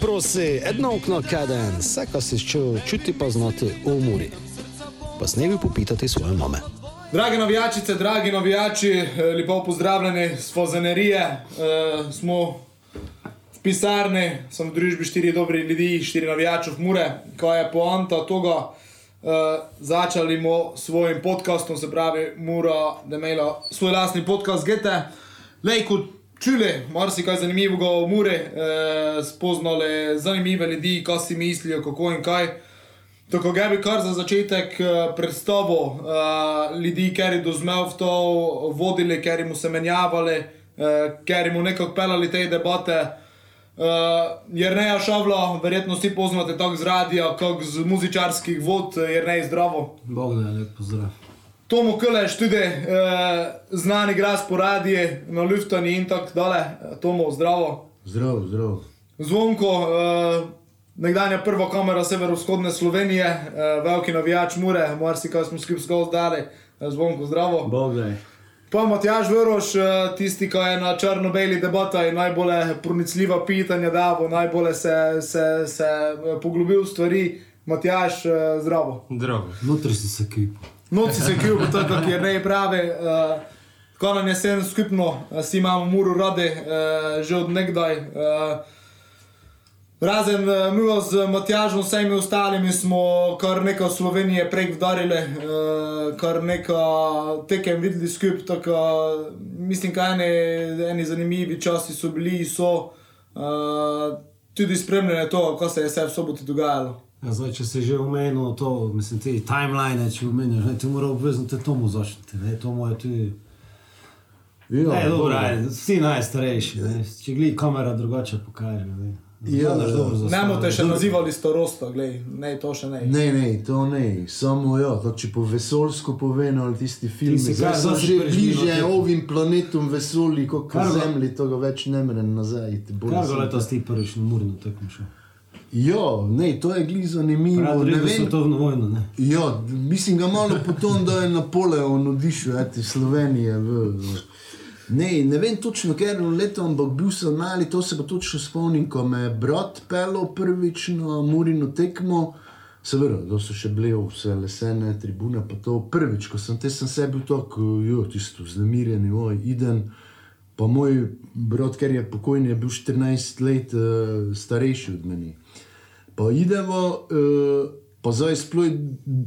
prosi, edno okno kaden, vse, kar si čutil, čuti pa znati v umori. Pa snevi popitati svoje mame. Dragi navijačice, dragi navijači, eh, lepo pozdravljeni z Fozenerije. E, smo v pisarni, sem v družbi štiri dobri ljudi, štiri navijačev Mure, kaj je poanta tega. E, začeli smo s svojim podcastom, se pravi, Mura, da imela svoj lastni podcast, gete. Lej, kot čuli, marsikaj zanimivega o Muri, e, spoznali zanimive ljudi, kaj si mislijo, kako in kaj. Tako da bi kar za začetek uh, predstavil uh, ljudi, ki so dozmel v to, vodili, ki mu se menjavali, uh, ki mu nekako pelali te debate. Uh, jer ne je šavlo, verjetno vsi poznate tako z radia, kot z muzičarskih vod, jer ne je zdravo. Bog da je lep pozdrav. Tomo Kleš, tudi uh, znani glas po radiju, na Luftani in tako dalje. Tomo, zdravo. Zdravo, zdravo. Zvonko. Uh, nekdanja prva kamera severovzhodne Slovenije, eh, veliki navijač Mure, marsikaj smo skupaj zgolj zdali, eh, zvonko zdravo. Bogdaj. Pa Matjaž Vrš, eh, tisti, ki je na črno-beli debata in najbolj pronicljiva pitanja davo, najbolj se, se, se eh, poglobil v stvari. Matjaž, eh, zdravo. Zdravo. Notri si se kip. Noci se kjub, tako je ne pravi. Uh, Ko nam je vse skupno, uh, si imamo muro radi, uh, že od nekdaj. Uh, Razen uh, mi z Matjažom, vsemi ostalimi smo kar nekaj Slovenije prek vdarili, uh, kar nekaj tekem videli skupaj. Tako, mislim, da eni, eni zanimivi časi so bili, so uh, tudi spremljali to, kaj se je vse v soboto dogajalo. Ja, zdaj, če se že omenil to, mislim, te timeline, če omeniš, ne, ti mora obvezno te tomu začeti, ne, to moje tudi. Ja, Ne, dobro, ajde, vsi najstarejši, ne, če gledi kamera drugače pokaže, ne. Ja, Ne bomo te še nazivali starosta, gledaj, ne, to še ne. Ne, ne, to ne, samo ja, to, če po vesolsko povem ali tisti film, si sem dosti že bliže ovim planetom vesolji, kot Zemlji, to ga več ne morem nazaj. Kaj sem- ga letos ti prvič na Murinu tekmo še? Ja, ne, to je glih zanimivo. Ne vem, svetovno vojno, ne. Ja, mislim, ga malo potom, da je Napoleon odišel, eti Slovenije. V, v. Ne, ne vem točno, ker je leto, ampak bil sem mali, to se pa točno spomnim, ko me je brat pelil prvič na Murino tekmo. Seveda, to so še bile vse lesene tribune, pa to prvič, ko sem te sem se bil tako, jo, tisto znemirjen, oj, idem. Pa moj brat, ker je pokojni, je bil 14 let uh, starejši od meni. Pa idemo, uh, pa zdaj sploh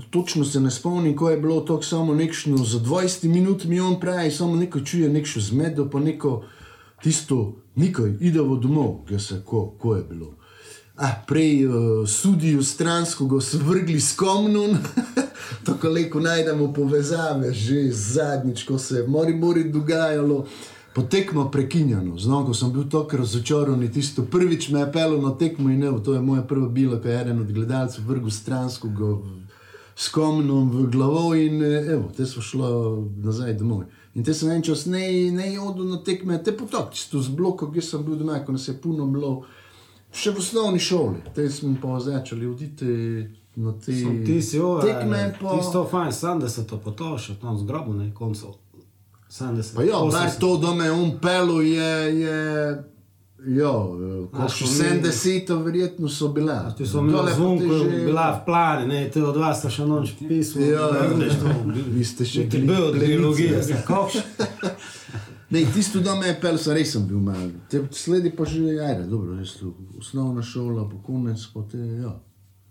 točno se ne spomnim, ko je bilo to samo nekšno, za 20 minut mi on pravi, samo neko čuje, nekšno zmedo, pa neko tisto, nikoj, idemo domov, kaj se, ko, ko je bilo. Ah, prej uh, sudijo stransko, ga so vrgli s komnom, tako lepo najdemo povezave, že zadnjič, ko se je mori mori dogajalo. Potekmo prekinjeno, znam, ko sem bil tako razočaran, tisto prvič me je pelo na tekmo in evo, to je moja prva bila, ko je eden od gledalcev vrgel stransko go s komnom v glavo in eh, evo, te smo šla nazaj domov. In te sem en čas ne, ne hodil na tekme, te potok, tisto z bloko, kjer sem bil doma, ko nas je puno bilo, še v osnovni šoli. Te smo pa začeli oditi na te Sam Ti si ove, tekme. Pa, tisto fajn, 70 pa to še tam zgrabu, ne, koncev. 70. Pa ja, 80. bar to, da me on pelo je, je ja, kot še ko mi- 70, verjetno so bile. Ti so mi Dole pa zvonko, te že- bila v plani, ne, te od vas sta še noč pismo. Ja, ja, ne, ja. to, Vi ste še Ti bili bil od biologije, zdaj koš. Ne, tisto, da me je pel, sem res bil mal. Te sledi pa že, ajde, dobro, res tu, osnovna šola, pa konec, pa te, ja,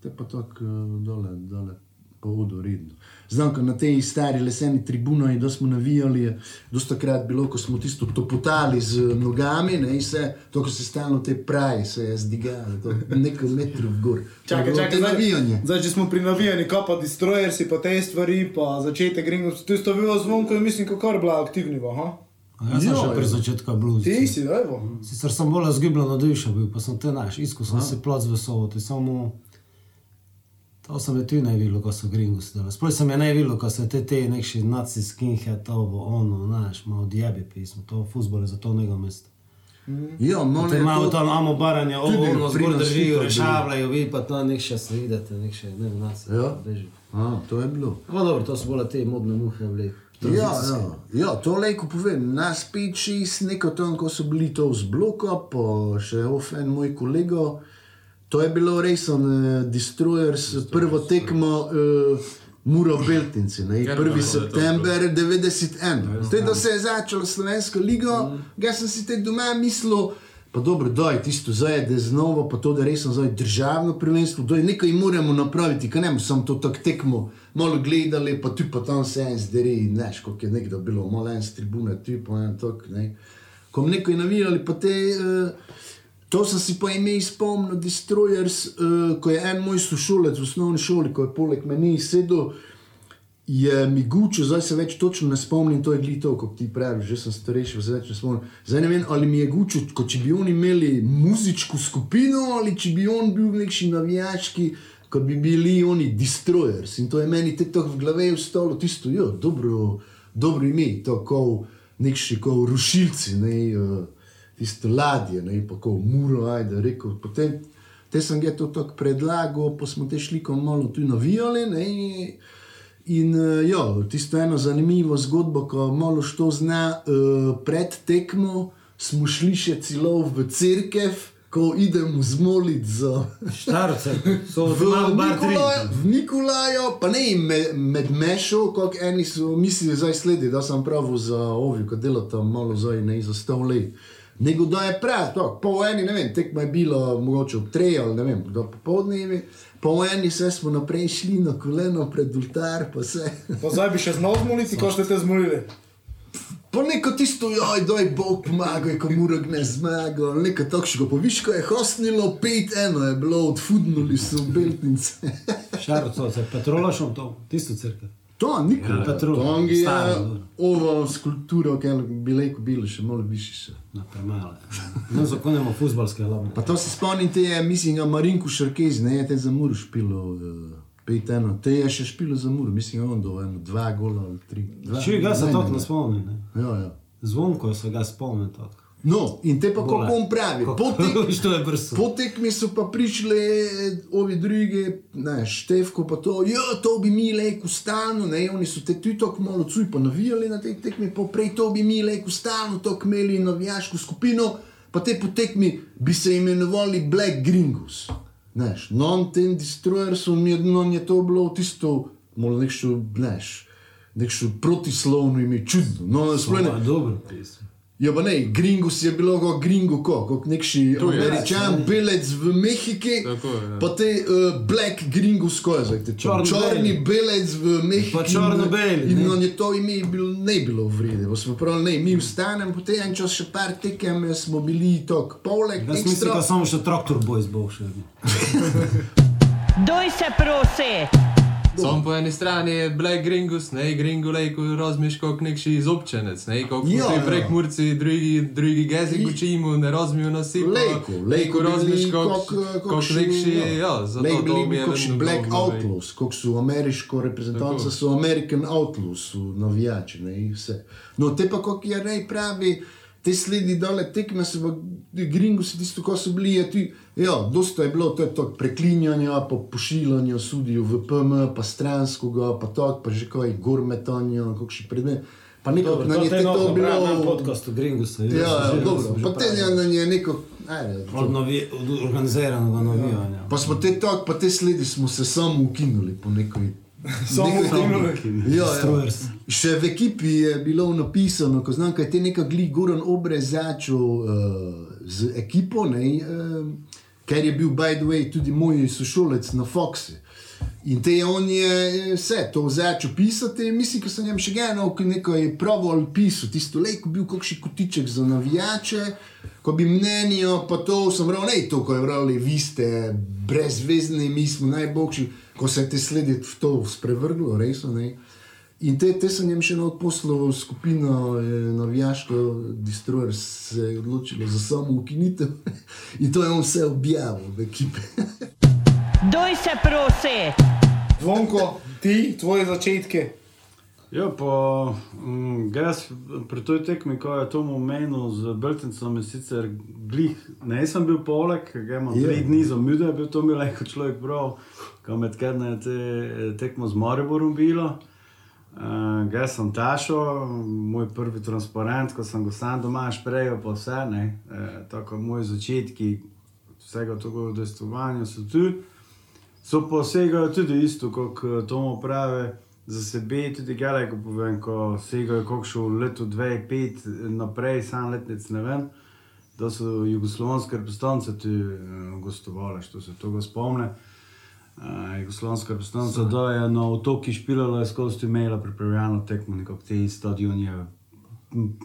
te pa tako eh, dole, dole, pa vodo redno. Znam, ko na tej stari leseni tribuni, da smo navijali, je dosta krat bilo, ko smo tisto topotali z nogami, ne, in se, to, ko se stalno te praje, se je zdigalo, to nekaj metrov gor. To je Čakaj, čakaj, navijanje. zdaj, če smo pri navijanju, kaj pa destroyersi, pa te stvari, pa začetek gringov, tu je bilo zvonko in mislim, kako je bila aktivniva, ha? Jaz sem Ja, še pri začetku blues. Ti si, evo. Sicer sem bolj zgubljen od duše bil, pa sem te naš, izkusil sem se plot z vesoloti, samo to sem je tu najvilo, ko so gringo sedeli. Sploh sem je najvilo, ko se te te nekši naci skinhead, ovo, ono, znaš, malo odjebi pismo, to fuzbol je za to nego mesto. Ja, malo je to- tam, imamo baranje, tudi ono, zgor držijo, rešavljajo, vi pa to nek še se vidite, nek še, ne nas. Ja. A, to je bilo. No dobro, to so bolj te modne muhe, bili. Ja, ja. ja, to lejko povem. Nas pet, šest, neko tam, ko so bili to z bloka, pa še ofen moj kolega. To je bilo res on, uh, Destroyers, prvo tekmo uh, Muro Beltinci, ne, 1. september 91. Zdaj, da se je začelo slovensko ligo, jaz sem si te doma mislil, pa dobro, da je tisto zdaj, da je znova, pa to, da je res zdaj državno prvenstvo, da je nekaj moramo napraviti, kaj ne bomo samo to tako tekmo malo gledali, pa tu pa tam se en zderi, neš, kot je nekdo bilo, malo en z tribune, tu pa en tok, ne. Ko nekaj navijali, pa te... Uh, To sem si po ime spomnil, Destroyers, uh, ko je en moj sošolec v osnovni šoli, ko je poleg meni sedel, je mi gučil, zdaj se več točno ne spomnim, to je glito, kot ti praviš, že sem starejši, se več ne spomnim. Zdaj ne vem, ali mi je gučil, kot če bi oni imeli muzičko skupino ali če bi on bil nekši navijački, kot bi bili oni Destroyers. In to je meni te tako v glave ustalo, tisto, jo, dobro, dobro ime, to kot nekši, kot rušilci, ne. Uh, tisto ladje, ne pa ko muro, ajde, rekel. Potem te sem ga to tako predlagal, pa smo te šli kot malo tu navijali. Ne, in jo, tisto eno zanimivo zgodbo, ko malo što zna, uh, pred tekmo smo šli še celo v crkev. Ko idemo zmoliti za Štarce, so v zelo v Nikolaju, pa ne med, med mešo, kot eni so mislili, zdaj sledi, da sem prav za ovi, ko delata malo zdaj ne za sto let. Nego da je prav, to, po eni, ne vem, tekmo je bilo mogoče ob treji ali ne vem, do popoldnevi, po eni se smo naprej šli na koleno pred ultar, pa se. Pa zdaj bi še znal zmoliti, ko ste te zmolili. Pa neko tisto, joj, doj Bog pomaga, ko mora ne zmaga, neko takšnega, pa viš, ko je hostnilo, pet eno je bilo, odfudnuli so beltnice. Štarce, se petrolašom to, tisto crkve. To, Nikola, Petrol, to on je staro, dobro. ovo skulpturo, ki bi lahko bilo še malo više. Še. Na premale. No, zakonemo futbalske lame. Pa to se spomnite, je, mislim, da Marinku Šarkez, ne, je te za muro špilo, uh, pet eno, te je še špilo za muro, mislim, da on do eno, dva gola ali tri. Dva, Če ga se ne, tako ne. ne spomni, ne. Ja, ja. Zvonko se ga spomni tako. No, in te pa kako on pravi, po tek- Što je brzo. Po tekmi so pa prišli ovi drugi, ne, Števko pa to, ja, to bi mi leko stalno, ne, oni so te tudi tako malo cuj pa navijali na tej tekmi, poprej to bi mi leko stalno, to imeli navijaško skupino, pa te po tekmi bi se imenovali Black Gringos. Neš, non ten destroyersom je, non je to bilo tisto, malo nekšo, neš, nekšo protislovno ime, čudno. No, sploh ne, Pa, Dobro pismo. Ja, pa ne, Gringus je bilo kot Gringo, ko, kot nekši američan, belec v Mehiki, Tako je, ja. pa te uh, Black Gringus, ko je zdaj te črni, črni belec v Mehiki. Pa črno-beli, In ne. on je to ime bil, ne bilo vrede, pa smo pravi, ne, mi vstanem, potem en čas še par tekem, smo bili tok poleg, Jaz mislim, da samo še traktor boys bo še. Doj se prosi! Sam po eni strani je Black Gringus, ne, Gringo lejko razmiš kot nekši izobčenec, ne, kot Ja, ja, ja. prek Murci, drugi, drugi jezik učimo, ne razmijo nas si, Lejko, lejko razmiš kot, nekši, ja. zato Lejko to mi je vedno Black. Outlaws, kot so ameriško reprezentanca, so American Outlaws, so navijači, ne, in vse. No, te pa, kot je Rej pravi, te sledi dole tekme, se v Gringu si tisto, ko so bili, je ti, ja, dosta je bilo, to je to preklinjanja, pa pošiljanja sudijo v PM, pa stranskoga, pa to, pa že kaj gormetanja, kakšni predmet. Pa nekako na nje te to bilo... Na podcastu Gringusa. Ja, ja, dobro, pa te je na nje neko, ajde, to- Od, organiziranega navijanja. Pa smo te tako, pa te sledi smo se samo ukinuli po nekoj. Samo ukinuli? Ja, ja. Destroyers. Še v ekipi je bilo napisano, ko znam, kaj te neka gli Goran Obrez začel uh, z ekipo, ne, uh, ker je bil, by the way, tudi moj sošolec na Foxu. In te on je eh, vse to začel pisati, mislim, da sem jim še eno nekaj pravil pisal, tisto lejko bil kakšen kotiček za navijače, ko bi mnenje, pa to sem rekel, ne to, ko je rekel, vi ste brezvezni, mi smo najboljši, ko se je te sledi v to sprevrglo, res. Ne? In te, te sem jim še eno poslal skupino, eh, navijaško, Destroyer se je odločilo za samo ukinitev in to je on vse objavil v ekipi. Doj se prosi! Zvonko, ti, tvoje začetke. Ja, pa um, jaz pri toj tekmi, ko je to omenil z Beltincem, je sicer glih, ne sem bil poleg, ker imam Ja. tri dni za mude, bil to mi lahko človek prav, ko med kedne te tekmo z Mariborom bilo. Uh, Jaz sem Tašo, moj prvi transparent, ko sem ga sam doma šprejel, pa vse, ne. E, tako moji začetki vsega tega udejstvovanja so tu. So pa segajo tudi isto, kot eh, Tomo pravi, za sebe, tudi Galej, ko povem, ko segajo kakšno leto, dve, pet naprej, sam letnic ne vem, da so jugoslovanske reprezentance tu uh, gostovali, što se tega spomne. Uh, Jugoslovanska reprezentanca, da je na otoki špilala, je skozi imela pripravljeno tekmo, nekako te stadione,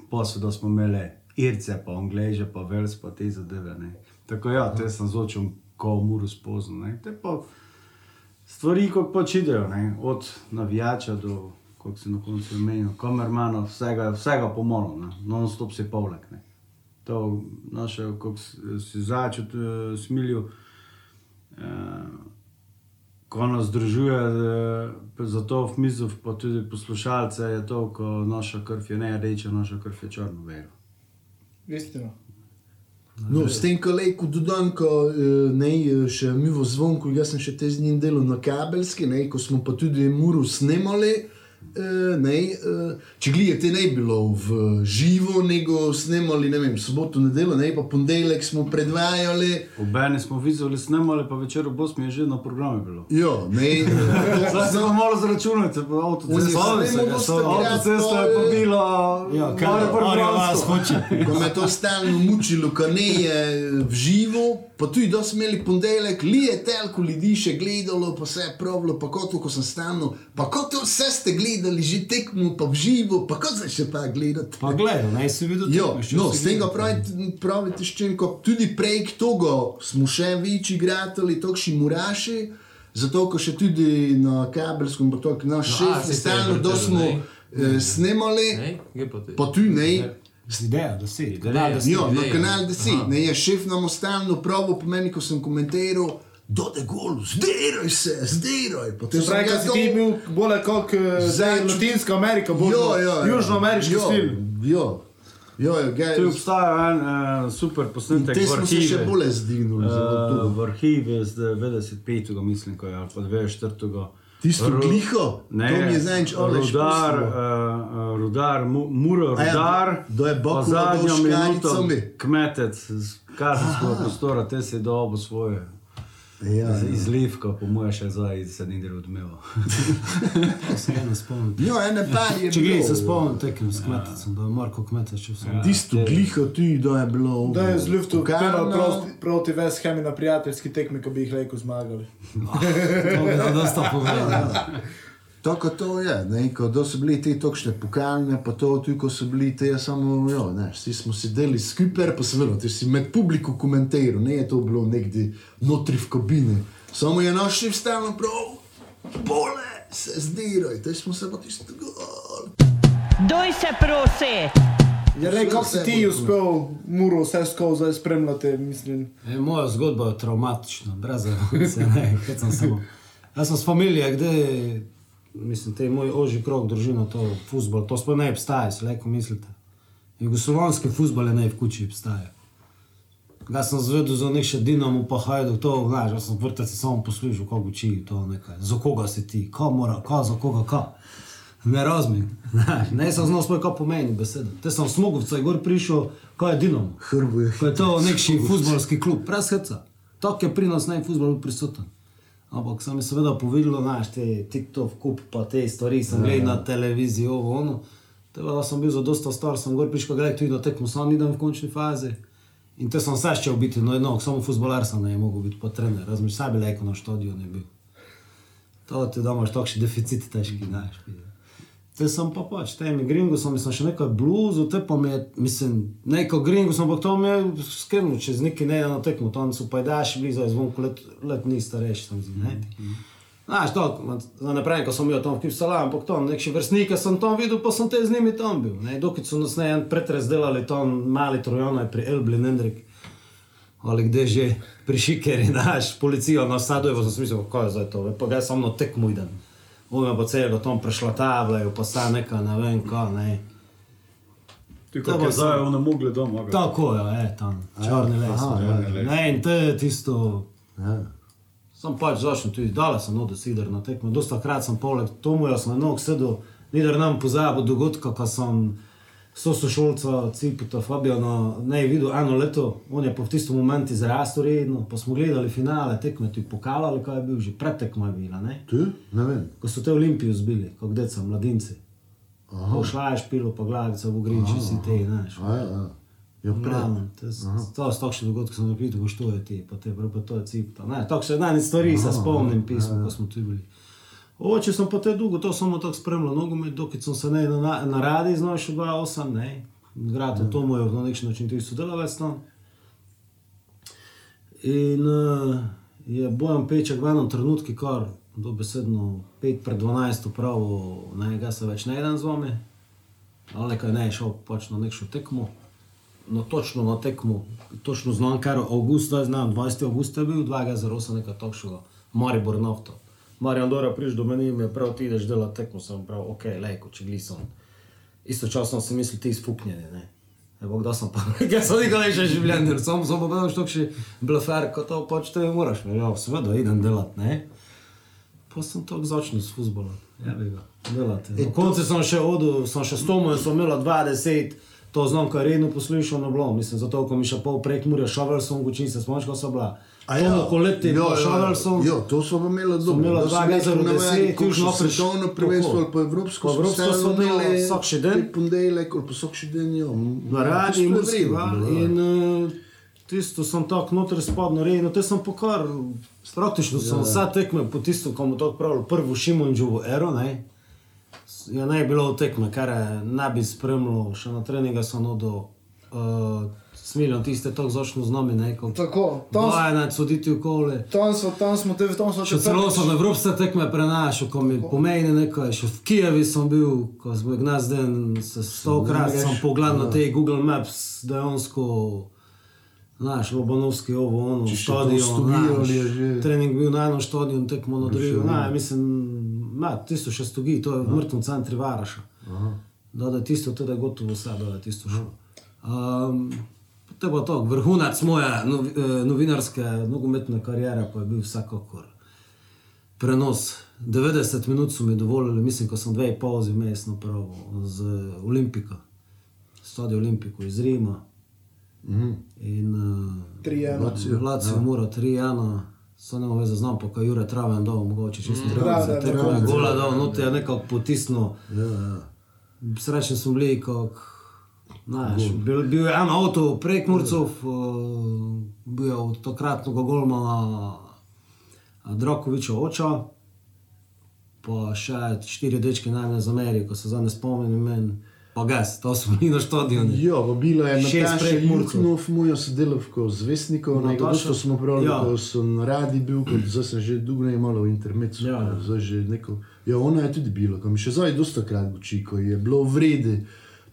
posel, da smo imeli Irce, pa Angleže, pa Vels, pa te zadeve. Ne. Tako ja, te sem zočil, ko muru spoznal. ne. Te pa stvari, kako pač idejo, ne. od navijača do, kako se na koncu imenil, kamermana, vsega, vsega pomalo, non-stop se povlek. Ne. To naše, kako si- si začel, uh, smilil. Uh, ko nas združuje, eh, zato v mizu, pa tudi poslušalce, je to, ko naša krv je ne rdeča, naša krv je črno vero. Istina. No, s tem kolegom dodam, ko eh, ne, še mi v zvonku, jaz sem še te z njim delal na kabelski, ne, ko smo pa tudi muru snemali. Eh, Ne, eh, če gledate, ne je bilo v živo, nego snemali, ne vem, soboto, nedeljo, ne, pa ponedeljek smo predvajali. Obene smo videli, snemali, pa večer ob 8 je že na programu bilo. Jo, ne, Zdaj se vam malo zračunate, pa Oni avtocesta. so- ne, so- Avtocesta je pa bila. Ja, malo kaj preprosto. vas hoče. ko me je to stalno mučilo, ko ne je v živo, pa tudi da smo imeli ponedeljek, li je telko ljudi še gledalo, pa vse je pravilo, pa kot to, ko sem stalno, pa kot to vse ste gledali, že tekmo, pa v živo, pa kot zdaj še pa gledati. Pa gledaj, naj si videl še no, s tega pravite, pravite ščenko, tudi prej k togo smo še večji igrali, tokši muraši, zato ko še tudi na kabelskem, pa to, naš No, šef je se stalno, da smo eh, snemali, pa tu ne. Ideja, da si. Ideja. da si. Jo, na kanal 10, Aha. ne, je šef nam stalno pravo po meni, ko sem komentiral, da je gol, zdiraj se, zdiraj. Potem Se pravi, da si ti bil bolj kot uh, Zač- Latinska Amerika, bolj južnoameriški Jo, stil. Jo, jo, jo, ga, Tu obstaja en uh, super posnetek. te v smo se še bolj zdignili. Uh, v arhive z 95. mislim, ko je ali pa 94. Tisto Ru- gliho, Ne, to mi je zadnjič Aleš rudar, pustil. uh, rudar, mu, mura, A ja, rudar. da je Bakula zadnjo minuto kmetec kazenskega prostora, te si dobo svoje. Ja, Z- ja. Izlivka, po mojem, še zdaj se ni del odmeva. To se eno spomnim. Jo, ene par je Če gledaj, se bilo. spomnim tekem s kmeticom, da je Marko kmetec še vse. Tisto gliho ti, da je bilo. Da je z luftu Pokalno. penal proti, proti West Hamu na prijateljski tekmi, ko bi jih lahko zmagali. To bi da dosta povedal. Tako to je, ne, ko so bili te tokšne pokalne, pa to tudi, ko so bili te, samo, jo, ne, vsi smo sedeli skupaj, pa seveda, ti si med publiko komentiral, ne je to bilo nekde notri v kabini. Samo je naš šef stalno prav, bole, se zdiraj, te smo se pa tisto gol. Doj se prosi. Ja, rej, kako si ti uspel muro vse skozi zdaj spremljati, mislim. E, moja zgodba je traumatična, brez emocije, ne, kaj sem samo. Jaz sem s familije, kde, mislim, te moj ožji krog, družina, to futbol, to sploh ne obstaja, si lahko mislite. Jugoslovanski futbol je ne v kući obstaja. Ga sem zvedel za nek še Dinamo, pa hajdu, to, znaš, jaz sem vrtec samo poslušal, kako uči to nekaj, za koga si ti, ko mora, ko, za koga, ko. Ne razumem, ne sem znal sploh, kaj pomeni beseda. Te sem v Smogovca, je gor prišel, ko je Dinamo. Hrvo je. Ko je to neki futbolski klub, brez heca. Tako je pri nas naj futbol bil prisoten. Ampak sem jim seveda povedal, znaš, te TikTok, kup, pa te stvari sem gledal na televiziji, ovo, ono. Tega, da sem bil za dosta star, sem gor prišel gledati tudi na tekmo, sam idem v končni fazi. In te sem se šel biti, no jedno, samo futbolar sem ne mogel biti, pa trener, razumeš, saj bi leko na štadion je bil. To ti da imaš takšni deficiti težki, znaš. Te sem pa pač, te mi gringo sem, mislim, še nekaj bluzu, te pa mi je, mislim, neko gringo sem, ampak to mi je skrbno, čez neki ne na tekmo, tam so pajdaši bili, zdaj zvonko let, let ni starejši, tam ne. Znaš, to, za pravim, ko sem bil tam v Kipsalam, ampak tam nekši vrstnike sem tam videl, pa sem te z njimi tam bil, ne. Dokaj so nas ne en pretres delali tam mali trojonaj pri Elbli, Nendrik, ali kde že, pri Šikeri, znaš, policijo na Sadojevo, sem si mislil, kaj je zdaj to, pa ga samo na tekmo idem. Uvem pa celo tam prešlatavljajo, pa sta neka, ne vem, kaj, ne. Ti To kot pa je zdaj sem- v namogli dom. a ga? Tako je, je tam, črni les. ne. ja, in to je tisto, Ja. sem pač začel tudi dale sem od sider na tekmo, dosta krat sem poleg tomu, jaz sem na nog sedel, Ni da nam pozabo dogodka, ko sem sošolca Cipota Fabijana ne videl eno leto, on je pa v tistem momentu izrastel redno, pa smo gledali finale tekme, tudi pokal ali kaj je bil, že pretekma je bila, ne? Tu? Ne vem. Ko so te Olimpije zbili, kot deca, mladinci. Pošla je špilo po glavici, v griči si te, znaš. Ja, ja. Ja, pred. Glavno, to je- To so takšni dogodki, sem napisal, ko što je ti, pa te pa to je cipta. Tako še danes stvari se spomnim pismo, ko smo tu bili. Oče sem pa te dolgo, to samo tako spremljal, nogomet, dokaj sem se ne na, na radi znašel 2-8, ne. Grad to mu je na nek način tudi sodelavec tam. In uh, je Bojan Peček v enem trenutku, kar dobesedno 5 pred 12 upravo, ne, ga se več ne jedan z vami. Ali nekaj ne je šel pač na neko tekmo. No, točno na tekmo, točno znam, kar avgust, zdaj znam, 20. avgust je bil, 2-0, nekaj takšnega, Maribor nafto. Marijan Dora priš do meni in je prav ti ideš delati tekmo, sem prav, ok, lejko, če glisam. Istočasno sem mislil, ti izpuknjeni, ne. Evo, kdo sem pa, jaz sem nikoli še življenje, ker sem samo povedal, što še blefer, ko to pač te moraš, ne, ja, seveda idem delati, ne. Pa sem tako začel s futbolom, ja bi ga, delati. Na koncu sem še odil, sem še s Tomom, sem imel 20, to znam, je redno poslušal na blom, mislim, zato, ko mi še pol prek Murja šavel sem, učin se, spomniš, ko so bila. A ja, Koleti, ja, pa ja, šavel sem. Ja, to smo pa imeli dobro. Da so dva geza v na deset, vedi, koliko južno so Afriško. svetovno prvenstvo ali pa evropsko. Pa evropsko smo imeli vsak še dan. pri ponedeljek ali pa vsak še dan, ja. Na radi in muski val. In... Uh, tisto sem tako noter spadno rejno, te sem pokar, praktično sem vsa tekme po tisto, ko mu tako pravil, prvo Šimunđovo ero, ne. Ja, ne je bilo tekme, kar je ne bi spremljal, še na treninga sem odal. Uh, Smiljam tiste tako začno z nami, ne, kot Tako, tam, s- Bajana, soditi okoli. tam, smo, tam smo te, tam smo Še celo sem evropske tekme prenašal, ko mi pomeni nekaj. Še v Kijevi sem bil, ko smo gnas dan, se stokrat sem pogledal na te Google Maps, dejansko, znaš, Lobanovski ovo, ono, to stadion, je znaš, že- trening bil na enem stadionu, tekmo na drugem, mislim, ma, tisto še stoji, to je v mrtvem centru Varaša. Da, da je tisto tudi gotovo vse, da je tisto šlo. Um, to je pa to, vrhunac moje nov, eh, novinarske, nogometne kariere pa je bil vsekakor prenos. 90 minut so mi dovolili, mislim, ko sem dve pauzi vmes napravil z Olimpika, stadion Olimpiko iz Rima. In uh, 3-1. Lacijo mora 3-1, so ne vem, znam pa, kaj Jure Traven dal, mogoče mm, za da, tekmo da, je gola dal, not je nekako potisnil. Ja, ja. Srečni smo bili, kako. Znaš, bil, bil je en avto prek Murcov, uh, bil je od takratnega golmana Drokoviča oča, pa še štiri dečke najmanj z Ameriko, se zdaj ne spomnim imen, pa gas, to smo bili na stadionu. Ja, pa bilo je Šest Prekmurcev. Juknov, moja sodelavka z Vesnikov, Nataša? nekaj to smo pravili, Ja. ko sem na radi bil, kot zdaj sem že dolgo ne malo v intermecu, ja. zdaj že neko, ja, ona je tudi bila, ko mi še zdaj dosta krat uči, ko je bilo vrede,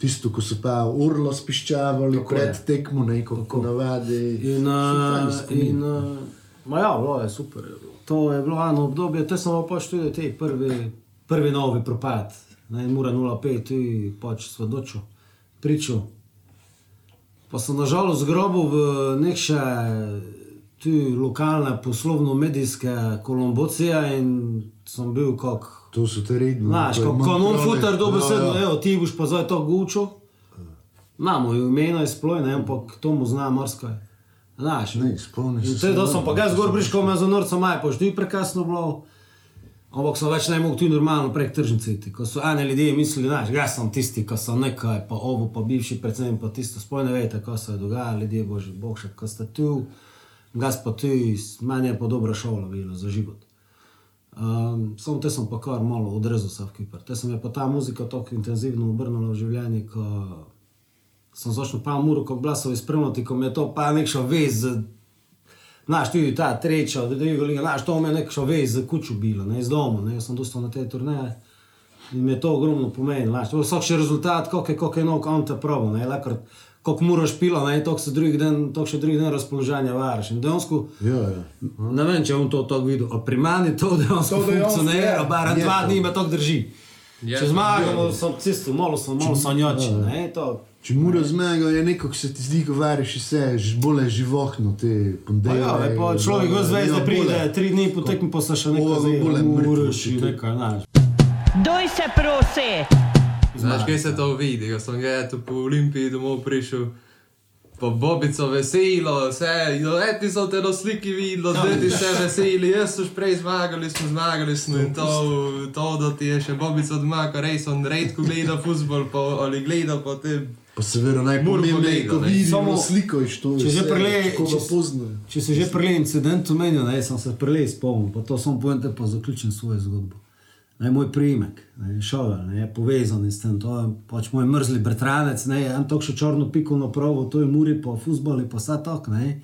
tisto, ko so pa urlo spiščavali Tako pred je. tekmo, neko ko navadi. In, uh, in uh, ma ja, bilo je super. To je bilo eno obdobje, te smo pač tudi te prvi, prvi novi propad. Ne, mora 0,5, ti pač svedočil, pričal. Pa sem nažalost zgrobil v nekše tu lokalne poslovno-medijske kolombocije in sem bil kot To so te redno. Znaš, to kot manj kanon prole. futer, dobesedno, Ja, ja. evo, ti boš pa zdaj to gučo. Imamo ju imena izploj, ne, ampak to mu zna marsikaj. Znaš, Ne, spomniš in se te, da samo, sem pa ga zgor prišel, me za norca maj, pa že prekasno bilo. Ampak sem več ne mogel tu normalno prek tržnice. Ko so ene ljudje mislili, da jaz sem tisti, ki so nekaj, pa ovo, pa bivši predvsem, pa tisto. Sploh ne veste, kaj se je dogajalo, ljudje, bože, bog še, ko ste tu, gas pa tu, meni je pa dobra šola bila za život. Um, samo te sem pa kar malo odrezal se v Kipr. Te sem je pa ta muzika tako intenzivno obrnila v življenje, ko sem začel pa muro, ko glasovi spremljati, ko mi je to pa nekša vez, znaš, tudi ta treča, da druga liga, znaš, to mi je nekša vez z kuču bilo, ne, iz doma, ne, jaz sem dostal na te turneje. In mi je to ogromno pomenilo, znaš, to je vsak še rezultat, koliko je, koliko je nog on te probo, ne, lakrat, koliko moraš pila, ne, toliko se drugi dan, toliko še drugi dan razpoloženja varaš. In dejansko, Ja, ja. Ne vem, če on to tako videl. A pri meni to dejansko funkcionira, bar dva to. dni me to drži. Je Če to. zmagamo, sem cisto, malo sem, malo sanjači, ne, to. Če mora zmaga, je neko, ko se ti zdi, ko variš vse, bolj živahno, te ponedeljke. ja, človek v zvezde pride, tri dni potem pa se še nekaj Ovo zve, bolj mrtvo uraš in počuti. nekaj, znaš. Doj se prosi! Znaš, kaj se to vidi, ko sem ga po Olimpiji domov prišel. Po Bobico veselo, vse, leti so te na sliki videli, zdaj ti še veseli, jaz so prej zmagali, smo zmagali smo in to, to da ti je še Bobico doma, ko res on redko gleda futbol, pa ali gleda po tem. Pa seveda pogledati, ko ne. vidimo Samo- sliko iz to, če že prele- če poznajo. Če se že prele incident omenil, ne, sem se prele spomnil, pa to sem povem, pa zaključim svojo zgodbo. Ne, moj priimek, ne, šovel, ne, je povezan s tem, to je pač moj mrzli bratranec, ne, en tok še črno piko na provo, to je muri po futbolu, pa vsa tok, ne,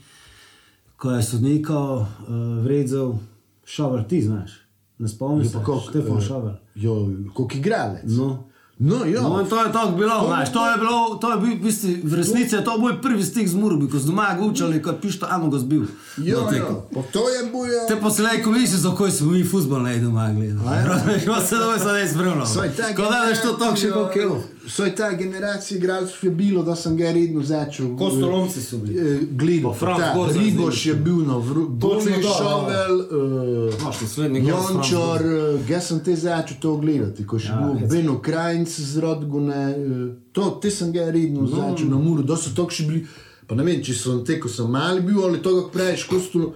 ko je sodnika uh, vredzel šovel, ti znaš, ne spomniš se, Pa kako, Štefan eh, šovel. Jo, kot igralec. No. No, ja. No, to je tako bilo, To znaš, to je bilo, to je bil, v, bistvu, v resnici je to moj prvi stik z Murbi, ko sem doma gučali, ko je pišto, eno ga zbil. Ja, Na ja. tekmi. Pa to je boja. Te poslej komisije, za koje smo mi futbol ne doma gledali. Razumeš, pa se doma se ne spremljamo. Saj ta Ko da veš to tako še koliko kilo. Saj ta generacija igralcev je bilo, da sem ga redno začel. Kostolomci so bili. eh, ta, Gorza Riboš je bil na vrhu, to, Šovel, uh, Jončar, uh, jaz sem te začel to gledati, ko še Ja, bil hec. Beno Krajnc z Rodgune, uh, to, te sem ga redno no. začel na Muru, da so to še bili, pa ne vem, če so te, ko sem mali bil, ali to, kako praviš, kostolo,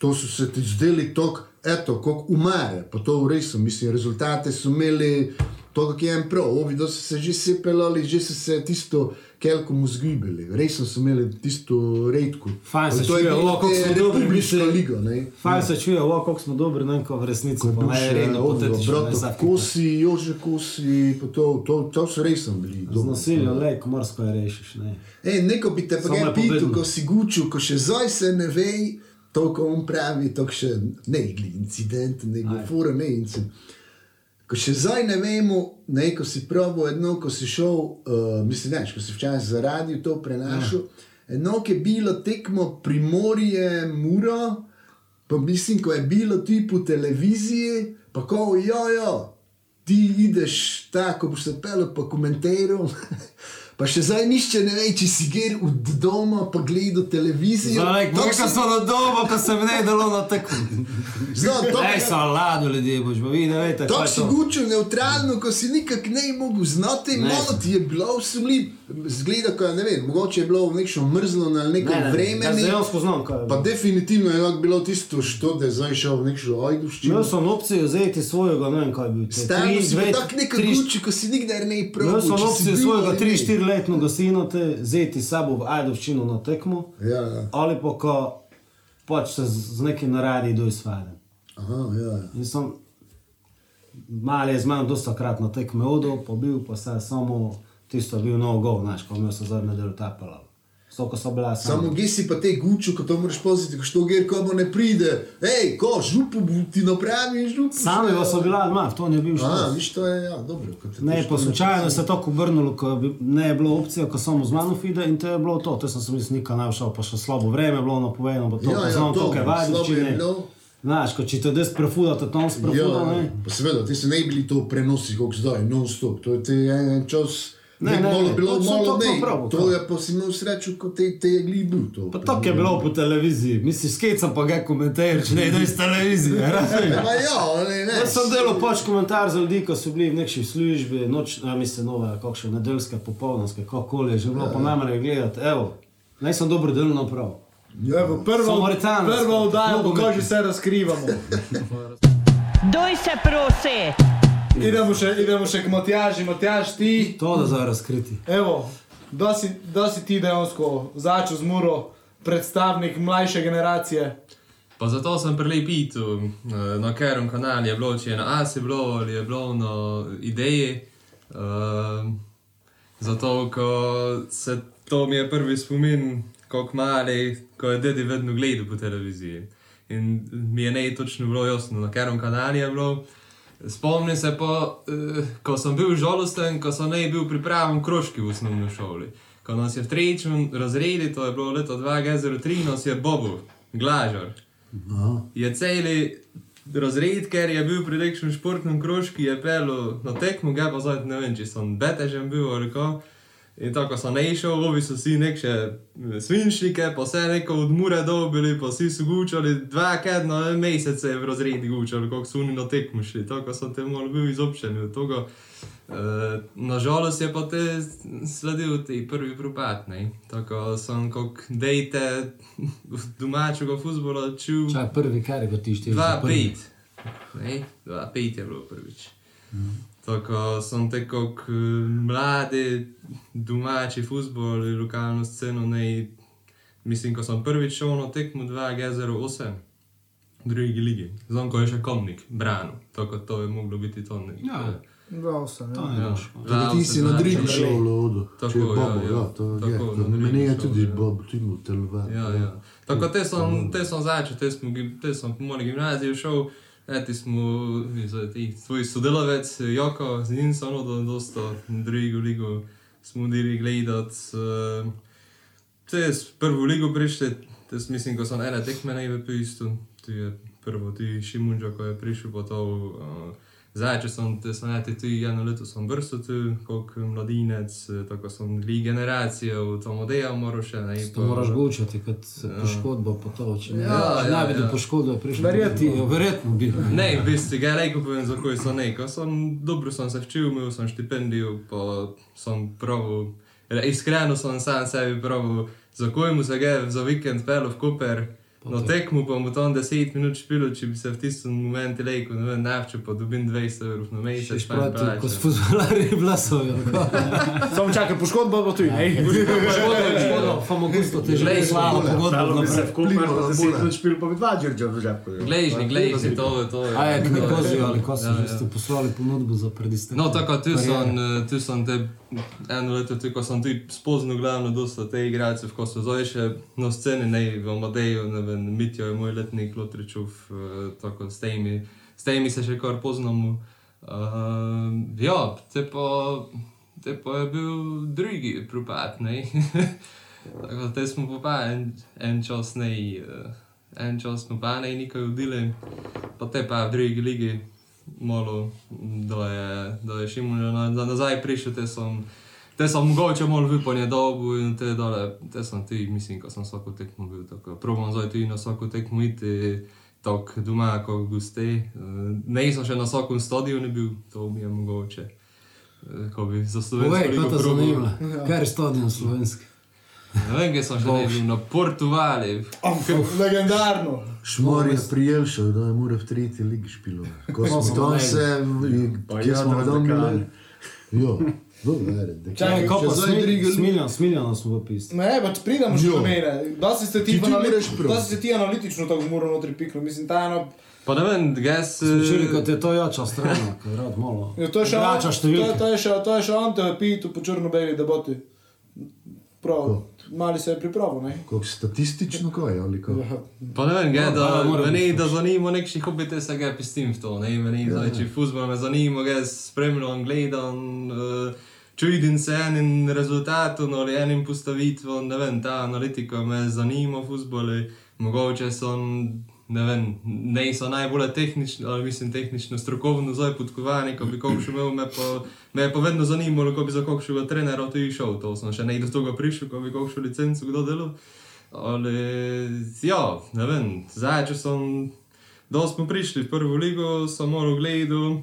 to so se ti zdeli tok, eto, kako umare, pa to res so, mislim, rezultate so imeli, to, kako je en prav, ovi, da so se že sepelali, že so se tisto kelko mu zgibili, res so imeli tisto redko. Fajn se To je čuje, kako smo dobri, republiška mislim. liga, ne. Fajn se čuje, o, koliko smo dobri, ne vem, ko v resnici. Ko je pa bil ne, ne, vsak Kosi, Jože Kosi, to, to, to so res bili. Z nasiljem, le, ko morsko je rešiš. Ne. Ej, neko bi te pa kaj je povedno. ko si gučil, ko še zdaj se ne ve, to, ko on pravi, to še ne gli incident, nego fura, ne incident. Ko še zdaj ne vemo, ne, ko si probo eno, ko si šel, uh, mislim, ne, ko si včasih za radio to prenašal, eno, ki je bilo tekmo Primorje, Muro, pa mislim, ko je bilo ti po televiziji, pa ko, jo, jo, ti ideš tako, boš se pel pa komentiral. Pa še zdaj nišče ne ve, če si gre od doma, pa gledal televizijo. Zdaj, To kako si- so na domu, pa se mi ne dalo na tekmo. Zdaj, Ne, so lado ljudje, boš pa vi ne veste, Tako je si gučil neutralno, ko si nikak ne mogel znati, Ne. malo ti je bilo sumljiv. Zgleda, ko, ne vem, mogoče je bilo nekšno mrzlo na nekem Ne, ne, vremenu. Jaz dejansko znam, kaj je. Pa bilo. definitivno je lahko bilo tisto, što da je zdaj šel v nekšno ajduščino. Imel sem opcijo vzeti svojega, ne vem kaj je bil. te Stalno tri, si dve, bil tako nekaj tri, guči, ko si nikdar ne prav. Imel sem opcijo svojega 3-4 letnega sina te vzeti s sabo v Ajdovščino na tekmo, Ja, ja. ali pa ko pač se z, z nekim naradi doizvaden. Aha, ja, ja. In sem mali je z mano dosta krat na tekme odel, pa bil pa se samo tisto bil nov gol, znaš, ko me so zadnje del tapala. So, ko so bila Samo sama. gej si pa te guču, ko to moraš poziti, ko što ger, ko bo ne pride. Ej, ko, župu ti napravi, župu. Sami pa so bila doma, to ni bil A, šlo. viš, to je, ja, dobro. te Ne, to pa što slučajno se je tako obrnilo, ko bi, ne je bilo opcije, ko samo z mano fide in to je bilo to. To sem se mislil, nikaj ne šel, pa še slabo vreme je bilo napovedano, pa to, Ja, ja, znam to, to, je vadi. Znaš, ko če te des prefudate, tam Ja, sprefuda, ne. pa seveda, ti se ne bili to prenosi, kot zdaj, non stop. To je ti en, en čas. Ne, Ne, ne, malo ne, bilo, to so malo to ne. prav, To prav. je pa si imel srečo, ko te, te je gli bil to. Pa tako je bilo po televiziji, misliš, skecam pa ga komentar, če ne ideš iz televizije, razumeš? Ma ja, ne, ne. Jaz sem delal pač komentar za ljudi, ki so bili v neki službi, noč, a mislim, nove, kakšne nedeljske, popoldanske, kakoli je že bilo, pa najmanj gledati, evo, naj sem dobro delal naprav. Evo, prvo, Samaritan. prvo oddajo, Nogometni. pokaži se razkrivamo. Doj se prosi! Idemo še, idemo še k Matjaži, Matjaž ti. To da zdaj razkriti. Evo, da si, da si ti dejansko začel z Muro, predstavnik mlajše generacije. Pa zato sem prelepitu na katerem kanalu je bilo, če je na ASI bilo ali je bilo na ideji. Uh, zato, ko se to mi je prvi spomin, kako mali, ko je dedi vedno gledal po televiziji. In mi je ne točno bilo jasno, na katerem kanalu je bilo. Spomnim se pa, uh, ko sem bil žalosten, ko sem ne bil pripravljen krožki v osnovni šoli. Ko nas je v tretjem razredu, to je bilo leto 2003, nas je Bobo, Glažar. Je celi razred, ker je bil pri nekšnem športnem krožku, je pel na tekmo, ga pa zdaj ne vem, če sem betežen bil ali ko. In tako sem ne išel, ovi so si neke svinčnike, pa vse neko od mure dobili, pa vsi so gučali, dva kedno mesece v razredi gučali, kako so oni na tekmo šli, tako sem te malo bil izobčen od tega. Uh, Nažalost je pa te sledil ti prvi propad, ne. Tako sem kot dejte domačega futbola čul. Čaj, prvi kar ga ti štiri. 2-5. Ne, 2-5 je bilo prvič. Tako sem te kot eh, mladi, domači futbol, lokalno sceno, ne, mislim, ko sem prvič šel na tekmo 2-8 v drugi ligi. Znam, ko je še komnik, brano, tako to je moglo biti to. Ne, Ja. Dva osem. To Ja. je Ja. Tudi ti si na Drigu šel v Lodu. Tako, je ja, Bobo, ja. ja, to je. Tako, na Meni je tudi ja. Bob, tudi v telovadbi. Ja, ja. Tako te sem, te sem začel, te, gi- te sem po moji gimnaziji šel, eti smo, zdaj ti tvoj sodelavec, Joko, z njim sem ono dosta drugo ligo smo dili gledat. Uh, te s prvo ligo prišli, te s- mislim, ko sem ene tekme najve isto, tu je prvo, ti Šimunđa, ko je prišel po to. Uh, Zdaj, če sem, te sem eti tu eno leto sem vrsto tu, kot mladinec, eh, tako sem dvi generacije v tom odeju moral še, ne, To moraš gučati, kot poškodba po to. Če ne, Ja, ja, bi do ja. poškodbe prišlo, Verjetno. verjetno bil. Ne, v bistvu, ga rekel povem, za kaj so ne. Ko sem dobro sem se včil, imel sem štipendijo, pa sem pravil, re- iskreno sem sam sebi pravil, za kaj mu se ga za vikend pel v Koper. Na tekmu pa mu tam 10 minut špilo, če bi se v tistem momentu rekel, ne vem, nafče pa dobim 200 evrov na mesec. Jim pravi, ko s plačam. futbolarji blasovijo. Samo čakaj, poškodba bo tu, ne? Famagusto te že Glej, slava glej, pogodba Dalo bi se naprej. v Koper, Plimo, pa bule. 10 minut špil, pa bi dva Đorđa v žepku. Glejžni, glejžni, to je to. je- A je, to je- Knikozi ali ko so Ja, že ja. ste poslali ponudbo za predistek. No, tako tu sem, eh, tu sem te eno leto, tu ko sem tu spoznal glavno dosta te igralce, ko so zdaj še na sceni, ne v Amadeju, ne vem, Mitjo je moj letnik, Lotričov, eh, tako s temi, s temi se še kar poznamo. Uh, ja, te pa, te pa je bil drugi propad, ne. tako te smo pa en, en čas ne, uh, en čas smo pa ne nikaj udili, pa te pa v drugi ligi malo, da je, da je Šimon na, na, nazaj prišel, te sem, te sem mogoče malo vypanje dobu in te dole, te sem ti, mislim, ko sem vsako tekmo bil, tako probam zdaj tudi na vsako tekmo iti, tako doma, kot goste. Ne sem še na vsakem stadionu bil, to mi je mogoče. eh, Ko bi za ligo kaj to probal. zanima? Kaj je stadion slovenski? Ne vem, kje sem še ne bil, na Portugali. Legendarno. Šmor je prijel še, da je mora v tretji ligi špilo. Ko smo tam se, Pa kje smo tam bili? Jo, Čakaj, Kaj pa zdaj drugi smiljan, ligi- smiljan, smiljano smo v pismu. Ne, pač pridemo še Jo. do mene. Da si se ti, Ti prav. da si se ti analitično tako mora notri pikno. Mislim, ta eno... Pa ne vem, gas... Čuli, kot je to jača strana, ko je rad malo. Ja, to je še je- številke. to je še, to je še Ante Pitu po črno-beli debati. Prav, mali se je pripravil? Kako statistično kaj, ali kako? Ja. Pa ne vem, ga, No, da, da, mora meni, da zanima nekši hobite se ga pistim v to, ne, meni, ja, če fuzbol me zanima, ga spremljam, gledam, uh, čudim se enim rezultatom ali enim postavitvom, ne vem, ta analitika me zanima, fuzboli, mogoče sem, ne vem, ne so najbolj tehnično, ali mislim tehnično, strokovno zdaj podkovani, ko bi kokšel imel, me me je pa vedno zanimalo, ko bi za kokšega trenera tudi šel, to sem še ne do tega prišel, ko bi kokšel licenco kdo delal. Ali, ja, ne vem, zdaj, če sem, da smo prišli v prvo ligo, sem malo gledal,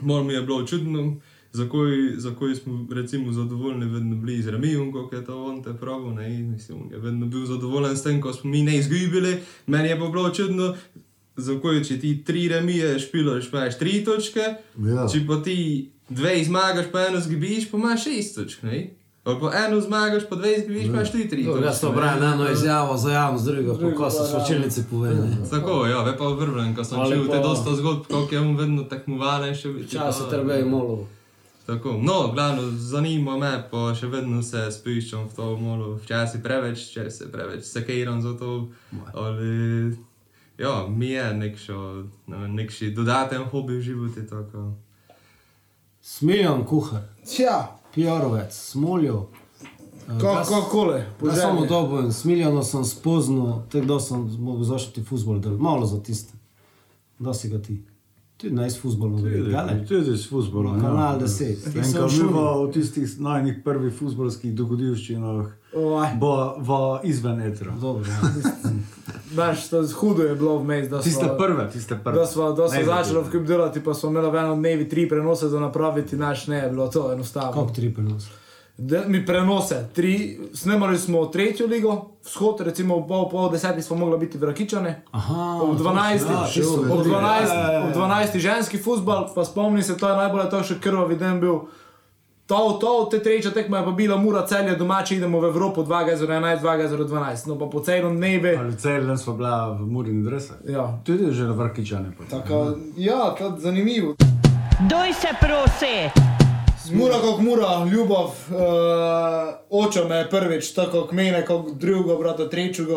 malo mi je bilo čudno, zakaj, zakaj smo recimo zadovoljni vedno bili z remijem, kot je to on te pravo, ne, mislim, je vedno bil zadovoljen s tem, ko smo mi ne izgubili, meni je pa bilo čudno, zakaj, če ti tri remije špilaš, imaš tri točke, Ja. če pa ti dve zmagaš, pa eno zgubiš, pa imaš šest točk, ne. Ali pa eno zmagaš, pa dve zgubiš, pa imaš tudi tri točke. Jaz to ne. pravim, eno izjavo za javnost, drugo pa Drugo ko se pa, ja. svečilnici pove. ne. Tako, ja, ve pa vrvlen, ko sem čutil te dosta zgodb, kako je on vedno tekmovalen še biti. Časi treba je malo. Tako, no, glavno, zanima me, pa še vedno se spiščam v to malo, včasih preveč, če se preveč sekiram za to, ali, ja, mi je nekšo, ne nekši dodaten hobi v životu, tako. Smiljan kuhar, Tja, pijarovec, smoljo. eh, kako kole, Jaz samo dobo in smiljano sem spoznal, tako da sem mogel zašiti futbol, da malo za tiste. Da si ga ti. Tudi naj s futbolom gledali. Tudi s futbolom. Kanal 10. In ko mi v tistih najnih prvih futbolskih dogodivščinah, bo v izven etra. Dobro, ja. Veš, to je hudo je bilo vmes, Tiste prve, tiste prve. da smo, da smo začeli v kup delati, pa smo imeli enem dnevi tri prenose za napraviti, naš ne je bilo to enostavno. Kako tri prenos? Da, mi prenose, tri, snemali smo tretjo ligo, vzhod, recimo ob pol, pol desetih smo mogli biti v Rakičane. Aha, Ob 12. že so ob. 12. Ja, ja, ja. ob 12. ženski futbol, pa spomni se, to je najbolj to še krvavi dan bil. To, to, te trečja tekma je pa bila Mura celje domači, idemo v Evropo 2-11, 2-12, no pa po celem dnevi. Ali cel dan smo bila v Murini dresa. Ja. Tudi že na vrkičane. Tako, ja, to je zanimivo. Doj se prosi. Mura kot mura, ljubav, uh, oče me je prvič, tako kot mene, kot drugega brata, trečjega,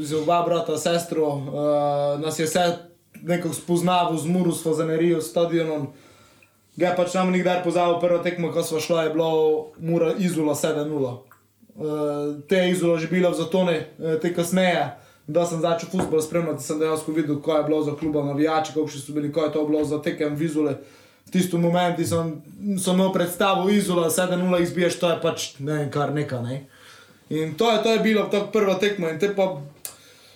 z oba brata, sestro, uh, nas je vse nekako spoznaval z muru, s fazenerijo, s stadionom. Ga je pač nam nikdar pozabil, prva tekma, ko smo šla, je bilo mura izula 7-0. Uh, te je izula že bila v zatone, uh, te kasneje. Da sem začel futbol spremljati, sem dejansko videl, kaj je bilo za kluba navijači, kako so bili, kaj je to bilo za tekem vizule. V tistem momentu sem, sem imel predstavo Izola, 7-0 izbiješ, to je pač ne vem, kar neka. Ne? In to je, to je bilo tako prva tekma. In te pa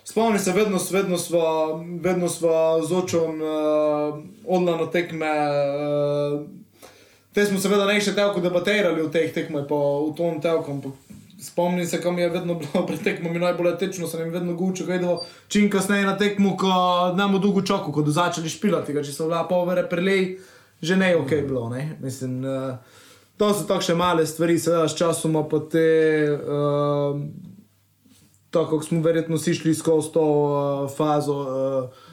spomnim se, vedno, vedno smo, vedno smo z očom uh, odlano tekme. Uh, te smo seveda ne še telko debatirali v teh tekmah, pa v tom telkom. Spomnim se, kam je vedno bilo pred tekmami najbolj tečno, sem jim vedno gučil, kaj je čim kasneje na tekmu, ko bomo dolgo čakali, ko bodo začeli špilati, če so bila povere prelej, že ne je ok bilo. Ne? Mislim, uh, to so takšne male stvari, seveda s časoma pa te, uh, tako kot smo verjetno si šli skozi to uh, fazo. Uh,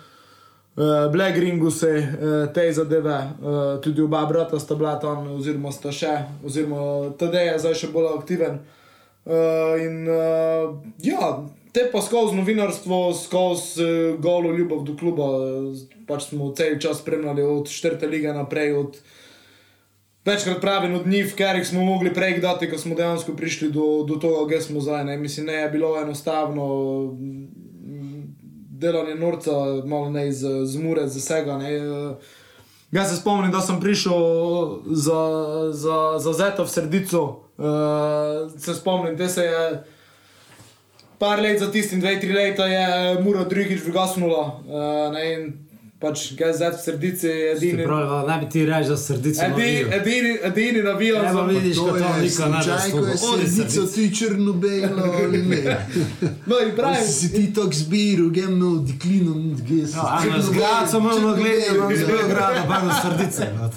Uh, Black Ringu se uh, te zadeve, uh, tudi oba brata sta bila tam, oziroma sta še, oziroma TD je zdaj še bolj aktiven. Uh, in uh, ja, te pa skozi novinarstvo, skozi uh, golo ljubav do kluba, uh, pač smo cel čas spremljali od četrte lige naprej, od večkrat pravim od njih, ker jih smo mogli prej dati, ko smo dejansko prišli do, do tega, kje smo zdaj. Ne. Mislim, ne je bilo enostavno. mm, Delanje norca, malo ne iz, iz mure, z vsega. Ne. eh, Jaz se spomnim, da sem prišel za, za, za Zeto v sredico. Uh, se spomnim, da se je par let za tistim, dve, tri leta je Mura drugič vygasnula. Uh, ne, in pač GZ v sredici je edini. Pravi, ne bi ti reči, da srdice Edini, edini, edini navijal Evo za vidiš, To ko to je niko ne slučaj, ko je sredico ti črno-belo ali ne. No, in Ali pravim, si si ti tako zbiral, gemno, diklino, gesi. Ampak zgrad sem imel na gledu, imam z Beograda, pa na srdice. no,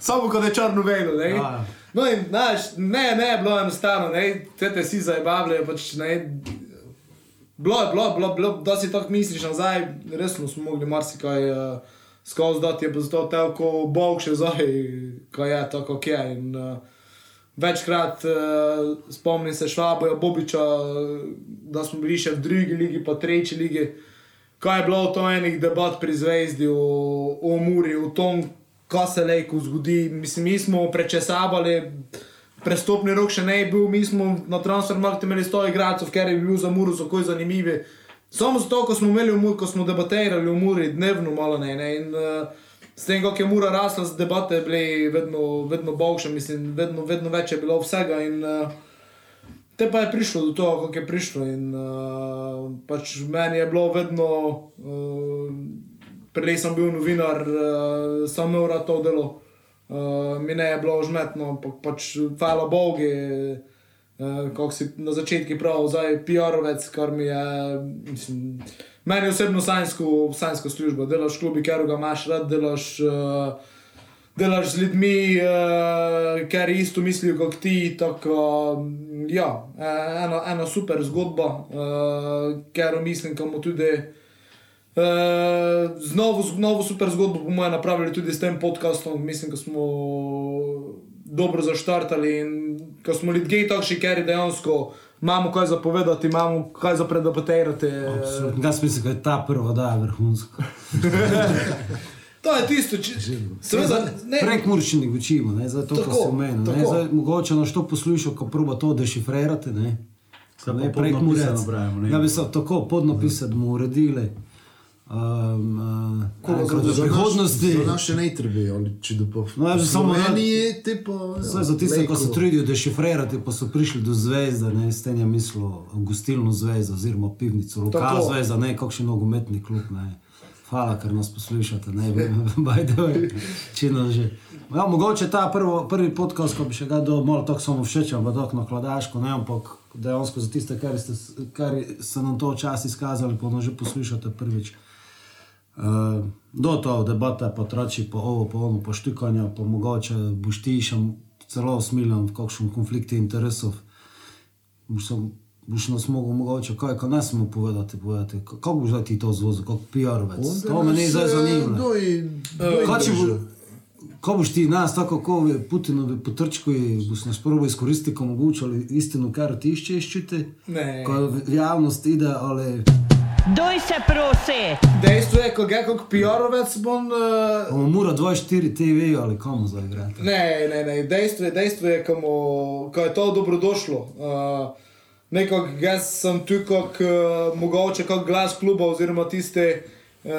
samo kot je črno vedel. Ne? Ja. No, in znaš, ne, ne, je bilo enostavno, ne, te te si zabavljajo, pač ne. Bilo je, bilo, je, bilo, bilo, da si tako misliš nazaj, resno smo mogli marsikaj uh, skozi dati, je pa zato tako bog še zdaj, kaj je to, kako je. In, uh, večkrat uh, spomnim se Švaboja Bobiča, da smo bili še v drugi ligi, pa tretji ligi. Kaj je bilo to enih debat pri zvezdi, o, o Muri, o tom, kaj se lejko zgodi. Mislim, mi smo prečesavali, prestopni rok še ne je bil, mi smo na transfermarktu imeli 100 igralcev, ker je bil za Muro tako zanimivi. Samo zato, ko smo imeli v Muri, ko smo debatirali o Muri, dnevno malo ne. ne in, uh, s tem, kako je Mura rasla, z debate bile vedno, vedno boljše, mislim, vedno, vedno več je bilo vsega. In, uh, Te pa je prišlo do tega, kako je prišlo. In, uh, pač meni je bilo vedno, uh, prej sem bil novinar, uh, sem imel rad to delo. Uh, mi ne je bilo žmetno, ampak pač hvala Bogu, uh, kako si na začetku prav, zdaj PR-ovec, kar mi je, mislim, meni osebno sajnsko, sajnsko službo. Delaš klubi, ker ga imaš rad, delaš. Uh, delaš z ljudmi, uh, ker isto mislijo kot ti. Tako, mm, ja, eh, ena, ena super zgodba, uh, ker mislim, da bomo tudi. Uh, z novo, z novo super zgodbo bomo napravili tudi s tem podcastom. Mislim, da smo dobro zaštartali in ko smo ljudje takšni, ker dejansko imamo kaj zapovedati, imamo kaj za predebatirati. Jaz mislim, da je ta prva daja vrhunska. To je tisto, če seveda ne. Prek murčnih učimo, ne, zdaj to, Tako, se. Zdaj, Mogoče na što poslušal, ko proba to dešifrirati. Ne. Ne, prek nabrajamo, ne. Ja, bi se tako podnapise, da bomo uredili. Um, uh, Koga za- za prihodnosti. Za naše ne ali če do pa No, jaz bi samo Slovenije, te pa... Vse za tiste, ki se trudijo dešifrirati, pa so prišli do zvezde, ne s tem je mislil gostilno zvezdo, oziroma pivnico, lokal Tako. zvezda, ne kakšen nogometni klub. Ne. Hvala, ker nas poslušate, ne vem, bajde, čino že. Ja, mogoče ta prvo, prvi podcast, ko bi še ga dal, malo tako samo všeč, ampak tako na kladaško, ne, ampak dejansko za tiste, kar, ste, kar so nam to včasih izkazali, pa nas že poslušate prvič. Uh, do to debata, pa trači po ovo, po ono, po štikanje, pa mogoče boš ti še celo usmiljen v kakšnem konfliktu interesov. Boš, se- boš nas mogel mogoče kaj, kaj ne smemo povedati, povedati. Kako boš zdaj ti to zvozil, kot PR-ovec? To me ne zdaj zanima. Če bo, ko boš ti nas tako kot Putinovi potrčki, boš nas prvo izkoristiti, ko mogoče istino, kar ti iščeš? Ne. Ko v javnost ide, ali Doj se prosi! Dejstvo je, ko ga kot PR-ovec bom. Uh, bomo mora 24 TV ali komu zdaj igrati. Ne, ne, ne. Dejstvo je, dejstvo je ko, mu, ko je to dobrodošlo. Uh, Nekako jaz sem tu kot uh, mogoče kot glas kluba oziroma tiste, uh,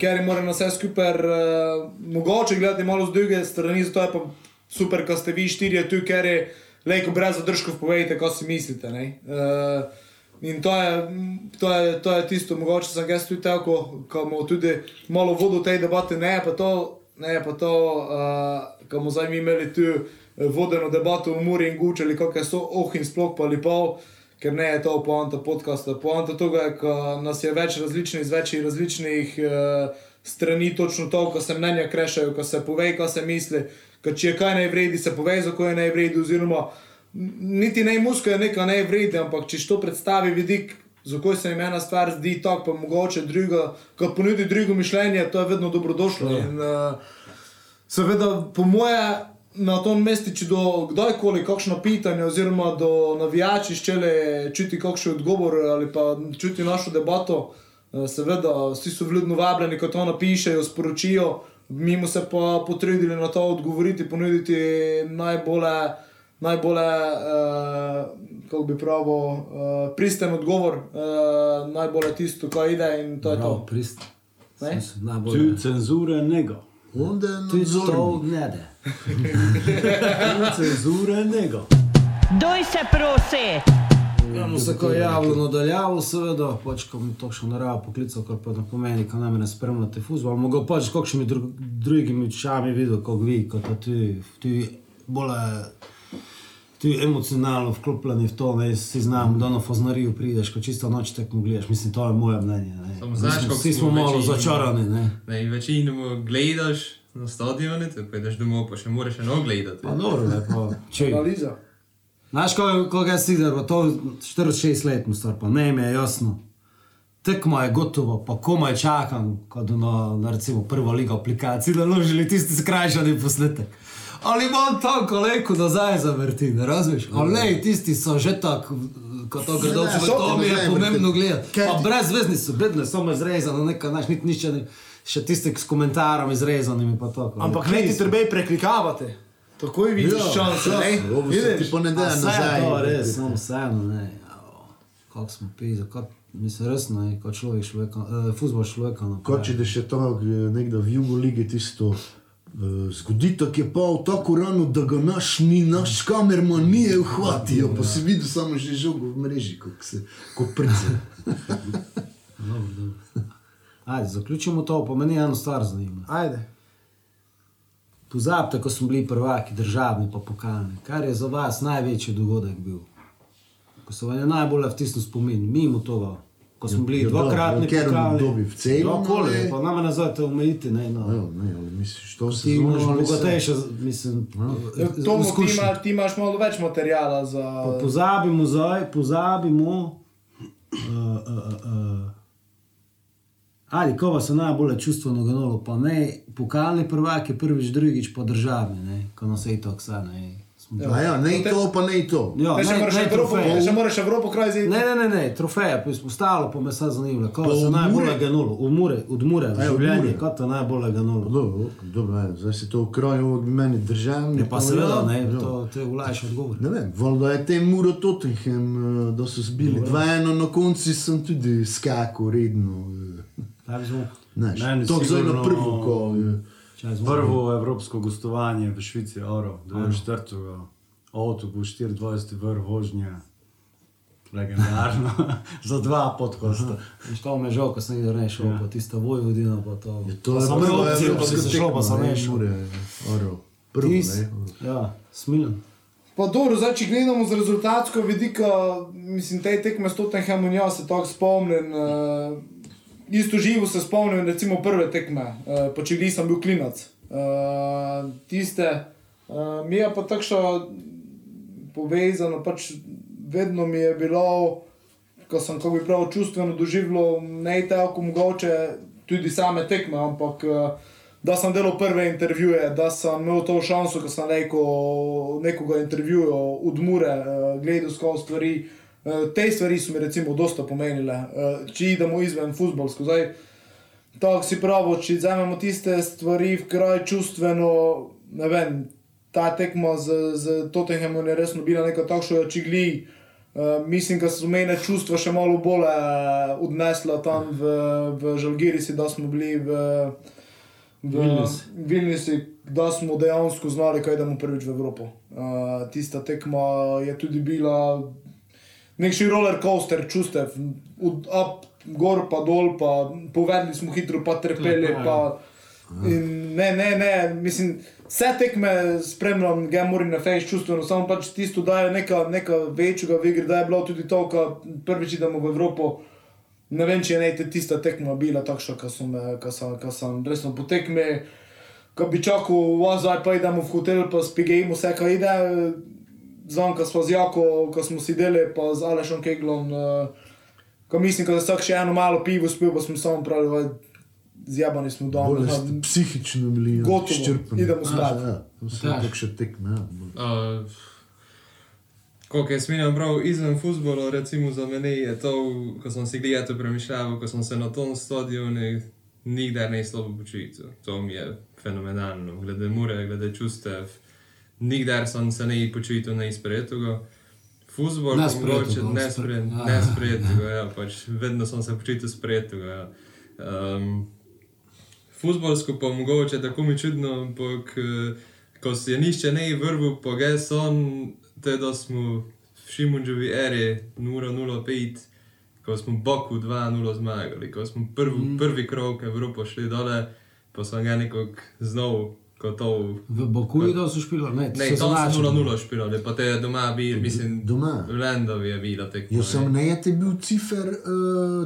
ker moram na vse skupaj uh, mogoče gledati malo z druge strani, zato je pa super, ko ste vi štirje tu, ker je lejko brez zadržkov povejte, ko si mislite. ne. Uh, In to je, to, je, to je tisto, mogoče sem jaz tudi tako, ko bomo tudi malo vodo tej debati, ne pa to, ne pa to, uh, ko bomo zdaj mi imeli tu eh, vodeno debato v Muri in Gučeli, kako so oh in sploh pa ali pol, ker ne je to poanta podcasta. Poanta tega je, ko nas je več različnih, z več različnih uh, strani točno to, ko se mnenja krešajo, ko se pove, ko se misli, ko če je kaj najvredi, se pove, za kaj je najvredi, oziroma niti ne muska je neka ne vredi, ampak če to predstavi vidik, za kaj se jim ena stvar zdi tako, pa mogoče druga, ko ponudi drugo mišljenje, to je vedno dobrodošlo. In, uh, seveda, po moje, na tom mestu, če do kdajkoli kakšno pitanje, oziroma do navijači ščele čuti kakšen odgovor ali pa čuti našo debato, eh, seveda, vsi so vljudno vabljeni, ko to napišejo, sporočijo, mi smo se pa potrudili na to odgovoriti, ponuditi najbolje. Najbolje, uh, kako bi pravil, uh, pristen odgovor, uh, najbolje tisto, kar ide in to je Prav, to. prist. Ne? Sem se Tu Najbolj. cenzure nego. Onda je Ti to nadzornik. ne de. Tu cenzure nego. Doj se prosi! No se ko je javilo nadaljavo, seveda, pač ko mi to še narava poklical, kar pa ne pomeni, ko nam ne spremljate fuzbol, mogo pač s kakšnimi dru drugimi očami videl, kot vi, kot ti, ti bolj ti emocionalno vklopljeni v to, ne, si znam, da na foznariju prideš, ko čisto noč tekmo gledaš, mislim, to je moje mnenje. Znaš, smo- Vsi smo smo malo začarani, ne. Ne, in večinoma gledaš na stadione, tako ideš domov, pa še moraš eno gledati. Pa dobro, ne, pa če. Analiza. Znaš, ko, ko ga si videl, to 46 let mu star, pa ne mi je jasno. Tekmo je gotovo, pa komaj čakam, kot na, na recimo prvo ligo aplikacij, da ložili tisti skrajšani posnetek. Ali imam tam koleko nazaj zavrti, ne razumeš? Ali ne, tisti so že tako, kot to gredo, to mi je pomembno gledati. Pa brez zvezdni so, bedne, samo izrezano, nekaj, znaš, niti nič ne, še tisti s komentarom izrezanimi pa to. Ampak ne ti treba preklikavati. Takoj vidiš Ja, šanse, ja, ne? ti pa ne da nazaj. je to res, samo vseeno, ne. Kako smo pisa, kako mislim resno, je, kot človek človeka, eh, futbol človeka. no, Kot če da še to eh, nekdo v jugu lige tisto. Uh, zgodi tako je pa v tako rano, da ga naš ni, naš kamerman ni je uhvatijo, pa si videl samo že žogo v mreži, kako se, kot prce. Ajde, zaključimo to, pa meni eno stvar zanima. Ajde. Pozabite, ko smo bili prvaki, državni pa pokalni. Kar je za vas največji dogodek bil? Ko se vam je najbolj vtisnil spomin, mimo tega, ko smo bili Ja, dvakratni dobro, ker pokalni. dobi v celo, Okolje, ne. pa nama nazaj te omejiti, ne, Ja, no. ne, ali misliš, to se Ti imaš zelo bogatejše, mislim, Ja, Tomu, ti, ti imaš malo več materijala za. Pa pozabimo zdaj, pozabimo. Uh, uh, uh. Ali ko vas je najbolj čustveno gonilo, pa ne pokalni prvaki, prvič, drugič pa državni, ne? ko nas je to vse, ne. A ja, ne to, pa ne to. Ja, Te še ne, moraš ne Evropo, trofeje. še moraš Evropo kraj ziti. Ne, ne, ne, ne, trofeje, pa izpostalo, pa me sad zanimalo, Pa kako se najbolj Mure? ganulo, od Mure, od Mure, A ja, Mure. kako to najbolj ganulo. Dobro, dobro, ja, zdaj se to ukrojo od meni državni. Je pa seveda, ne, ja. to te vlajš odgovor. Ne vem, valjda je tem Muro Tottenham, eh, da so zbili 2-1, na koncu sem tudi skakal redno. eh, smo? Znaš, Meni to zdaj na sigurno- prvo, ko je. Prvo evropsko gostovanje v Švici, Oro, 24. avtobus, 24. vrh vožnje. Legendarno, za dva podkosta. Veš, to me žal, ko sem videl, ne šel, pa tista Vojvodina, pa to. To Pa je sem imel prva opcijo, pa bi evropska se šel, pa sem šel. Prvo, Tis, ne. ja, smilen. Pa dobro, zdaj, če gledamo z rezultatskega vidika, mislim, te tekme s Tottenhamom, ja se tako spomnim. Uh, isto živo se spomnim, recimo prve tekme, uh, pa če gledam, sem bil klinac. Uh, tiste, uh, mi je pa takšno povezano, pač vedno mi je bilo, ko sem, kako bi prav čustveno doživljal, ne tako mogoče tudi same tekme, ampak uh, da sem delal prve intervjuje, da sem imel to šanso, ko sem rekel, nekoga intervjujal od Mure, uh, gledal skozi stvari. Uh, te stvari so mi recimo dosta pomenile, uh, če idemo izven futbolsko. Zdaj, Tako si pravi, če vzamemo tiste stvari v kraj čustveno, ne vem, ta tekma z, z Tottenhamom je resno bila neka takšna čigli. Uh, mislim, da so mene čustva še malo bolj uh, odnesla tam v, v Žalgirisi, da smo bili v, v Vilnius. Vilniusi, da smo dejansko znali, kaj idemo prvič v Evropo. Uh, tista tekma je tudi bila nekši roller coaster čustev, od up, gor pa dol, pa povedali smo hitro, pa trpeli. Pa, in ne, ne, ne, mislim, vse tekme spremljam, Gemori na fejs čustveno, samo pač tisto daje nekaj neka večjega v igri, da je bilo tudi to, ko prvič idemo v Evropo. Ne vem, če je ne tista tekma bila takšna, ko sem, ko sem, ko sem resno po tekmi. Ko bi čakal, "Ua, zdaj pa idemo v hotel, pa spigejmo vse, kaj ide. Znam, ko smo z Jako, ko smo sedeli, pa z Alešom Keglom, uh, ko mislim, da vsak še eno malo pivo spil, pa smo samo pravili, zjabani smo doma. Bolj ste psihično bili ja, Gotovo, izčrpani. idemo spat. Ja, to Daš. tako še tekme. Ja. Uh, Koliko je smiljam prav izven futbola, recimo za mene je to, ko sem si gledal premišljal, ko sem se na tom stadionu nikdar ne slabo počutil. To mi je fenomenalno, glede mure, glede čustev. Nikdar sem se ne počutil neizprejetega. Pa Nesprejetega, mogoče spre- nesprejet- ja. nesprejetega, ja, pač vedno sem se počutil sprejetega. Ja. Um, Futbolsko pa mogoče tako mi čudno, ampak eh, ko se je nišče ne vrnil, pa ga son, te da smo v Šimunžovi eri 0-0-5, ko smo Boku 2-0 zmagali, ko smo prvi, mm. prvi krok Evropo šli dole, pa sem ga nekako ko to. V Bokuju da so špilo, ne, Ne, tam so 0-0 špilali, pa te je doma bil, mislim, Doma. v Lendovi je bila tekma. Jaz sem ne, je bil cifer uh,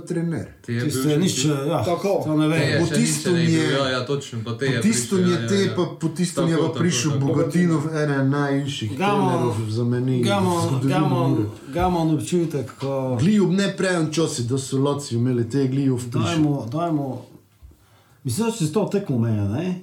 trener. Ti je Tisto bil je še- nič, ja, Tako. to ne je vem. Po ne bil, je- Ja, ja, točno, po te je Po tistem prišel, je ja, te, ja, ja. pa po tistem je Tako, pa tako, prišel tako. Bogatinov, eden najvišjih Gamo- trenerov za meni. Gamo, gamo, gamo občutek, ko Gliju ne prejem časi, da so loci imeli te gliju v prišel. dajmo, dajmo, mislim, da se to tekmo meje, ne?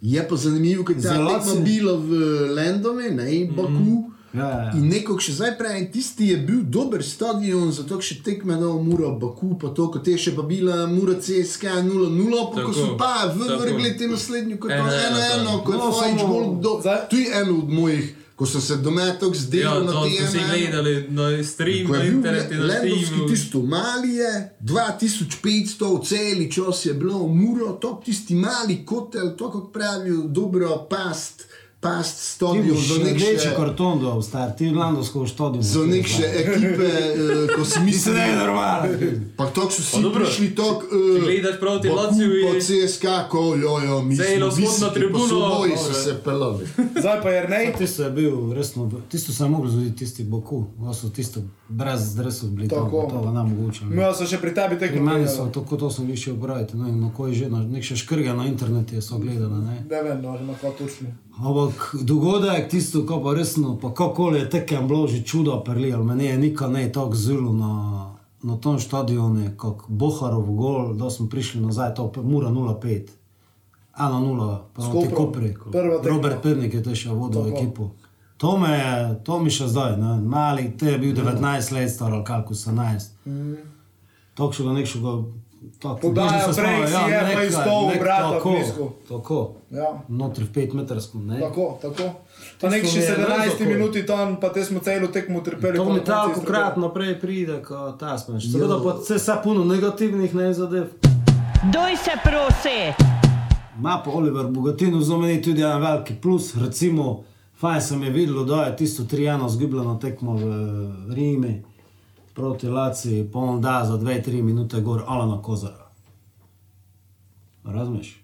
Je pa zanimivo, ker ta Zelo si- bila v Lendovi, ne, in Baku. Ja, ja. In nekako še zdaj pravim, tisti je bil dober stadion, zato še tekme na Mura, Baku, pa to, kot je še pa bila Mura CSK 0-0, pa ko so pa v vrgli te naslednji, kot je Ena, ena, 1-1, tako. ko je No, Fajč samo- gol do... Zdaj- To je eno od mojih, ko sem se doma tako Ja, zdel na to tem. smo si gledali na stream, Ko na internetu, na Lendovski tisto mali je, 2500 v celi čas je bilo, muro, to tisti mali kotel, to kako pravijo, dobro past, past Ti stadion boš za rdeči nekše, karton dal, star, ti Landovsko štodijo. za nekše ekipe, eh, ko si Mislim, da je normalno. pa tako so vsi dobro, prišli tako, če gledaš proti Baku Laziju pa je- CSK, ko jo, jo, mi Celo smo vzhodno visoki, pa tribuno, svoboji so se pelali. Zdaj pa je ne. Tisto je bil resno, tisto se je moglo zgoditi, tisti Boku, to so tisto brez dresov bili, to, Tako. to ga nam mogoče. Mi so še pri tebi tekmo. meni so tako, to sem išel obrajati, no in na koji že, na, nek še škrge na internetu so gledali, ne. Ne vem, no, na kaj točno. Ampak dogodek, tisto, ko pa resno, pa kako je tekem bilo že čudo prli, ali meni je nikoli ne tako zelo na, na tom stadionu, kot Boharov gol, da smo prišli nazaj, to pa mura 0-5. 1-0, pa S te Koprom. kopri. Robert Pernik je to še vodil Tako. ekipo. To, me, je- to mi še zdaj, ne? mali, te je bil 19 let star ali kako 18. To še ga nekšega. Podaja prej si je, pa iz stol vrata tako, tako. Ja. Notri v 5 metrsko, ne? Tako, tako. Pa nek še mi je 17 res tako. minuti tam, pa te smo celo tekmo trpeli. To mi tako krat naprej pride, kot ta smeš. Seveda pa se sa puno negativnih ne zadev. Doj se prosi. Ma pa Oliver Bogatinov za meni tudi en veliki plus. Recimo, fajn sem je videl, da je tisto 3-1 zgubljeno tekmo v Rimi proti Laci, pa on da za 2-3 minute gor Alana Kozara. Razumeš?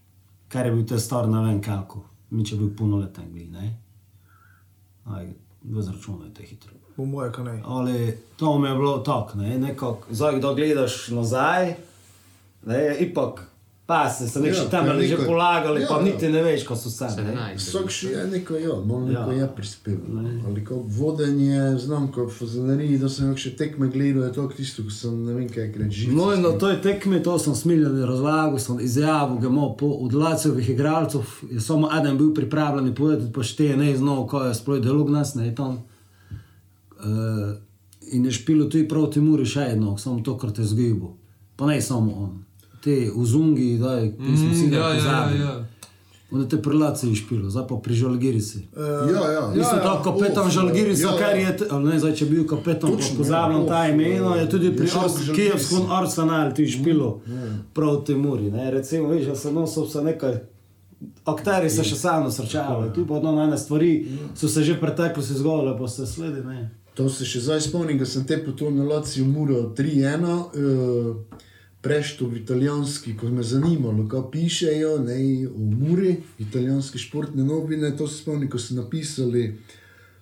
Kar je bil te star, ne vem kako. Mi če bil punoleten, gli, ne? Aj, izračunajte hitro. Po moje, kaj ne. Ali to mi je bilo tako, ne, nekako, zdaj, kdo gledaš nazaj, ne, ipak, pa se so neki Ja, ja, temelji že polagali, ja, pa niti ne veš, ko so ne. 17. Vsak še je neko, ja, malo neko Ja. je prispeval. Ali kot vodenje, znam, kot fazanerij, da sem še tekme gledal, je to tisto, ko sem ne vem kaj živel. No, in na toj tekmi, to sem smiljen razlagal, sem izjavil, da imamo po odlacevih igralcev, je samo eden bil pripravljen povedati, pa šte ne znal, ko je sploh delal nas, ne tam. Uh, in je špilo tudi proti Muri še eno, samo to, kar te zgibo. Pa ne samo on. Te uzungi, da je, pismo si Mm, ga ja, ja, pozabil. ja. Onda te prelaci je špilo, zdaj pa pri Žalgirisi. Ja, ja. Mislim, da kapetan Oh, Žalgirisa, ja, ker ja. je, t- ali ne, zdaj, če je bil kapetan, Točno, pozabljam ja. ta Oh, imena, je tudi je pri šel Ars- k Žalgirisi. Kijevskem Arsenalu ti špilo proti Muri. Ne. Recimo, veš, da se nosil se nekaj, akteri se še sami srčavali, tu pa no, ene stvari so se že preteklo si zgodile, pa se sledi, ne. To se še zdaj spomnim, da sem te potovil na Laciju Muro 3-1, uh, prešto v italijanski, ko me zanimalo, kaj pišejo ne, o Muri, italijanske športne novine, to se spomnim, ko so napisali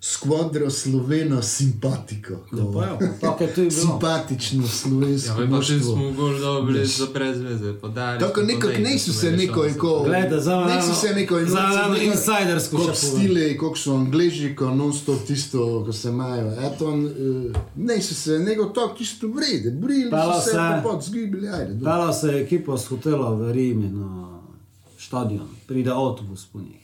Skvadra Slovena Simpatika. Ja, pa ja, tako je bilo. Simpatično Ja, slovensko. pa še moštvo. smo gol dobili za prezveze, podali. Tako nekako da smo se neko, šanse. ko, Glejte, za eno- niso se neko za eno insajdersko kot stile, kot so angliži, ko non stop tisto, ko se imajo. Eto, uh, niso se neko tako tisto vrede, brili Pelo so se, se. pa pot zgibili. Pela se je ekipa z hotela v Rimi na stadion, pride avtobus po njih.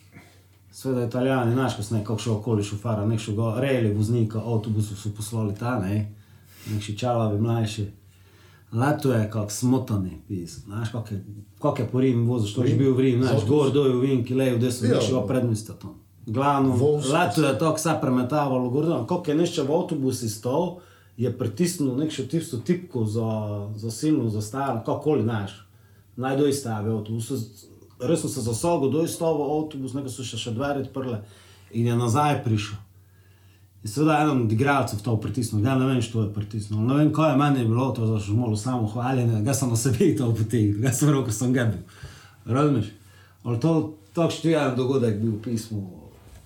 Sveda italijani, znaš, ko so nekako šel okoli šofara, nek še ga rejali voznika, avtobusu so poslali ta, ne, nek še čalavi mlajši. Leto je kak smotani, pis, znaš, kak je, kak je po Rimi voziš, to je bil v Rimi, znaš, gor, dol, v Vinki, lev, desno, Ja. nek še ga predmesta tam. Glavno, leto je tako vse premetavalo, gor, dol, kak je nešče v avtobusi stal, je pritisnil nek še tisto tipko za, za silno, za staro, kakoli, znaš, naj doj stavi avtobus. Resno se zasogel, doj stavi avtobus, nekaj so še, še dvere odprle in je nazaj prišel. In seveda eden od igralcev to pritisnil, ja ne vem, što je pritisnil. Ne vem, kaj je meni bilo, to je že malo samo hvaljenje, ga sem na sebi to potegnil, ga sem rekel, sem ga bil. Razumeš? Ali to takšen je en dogodek bil v pismu,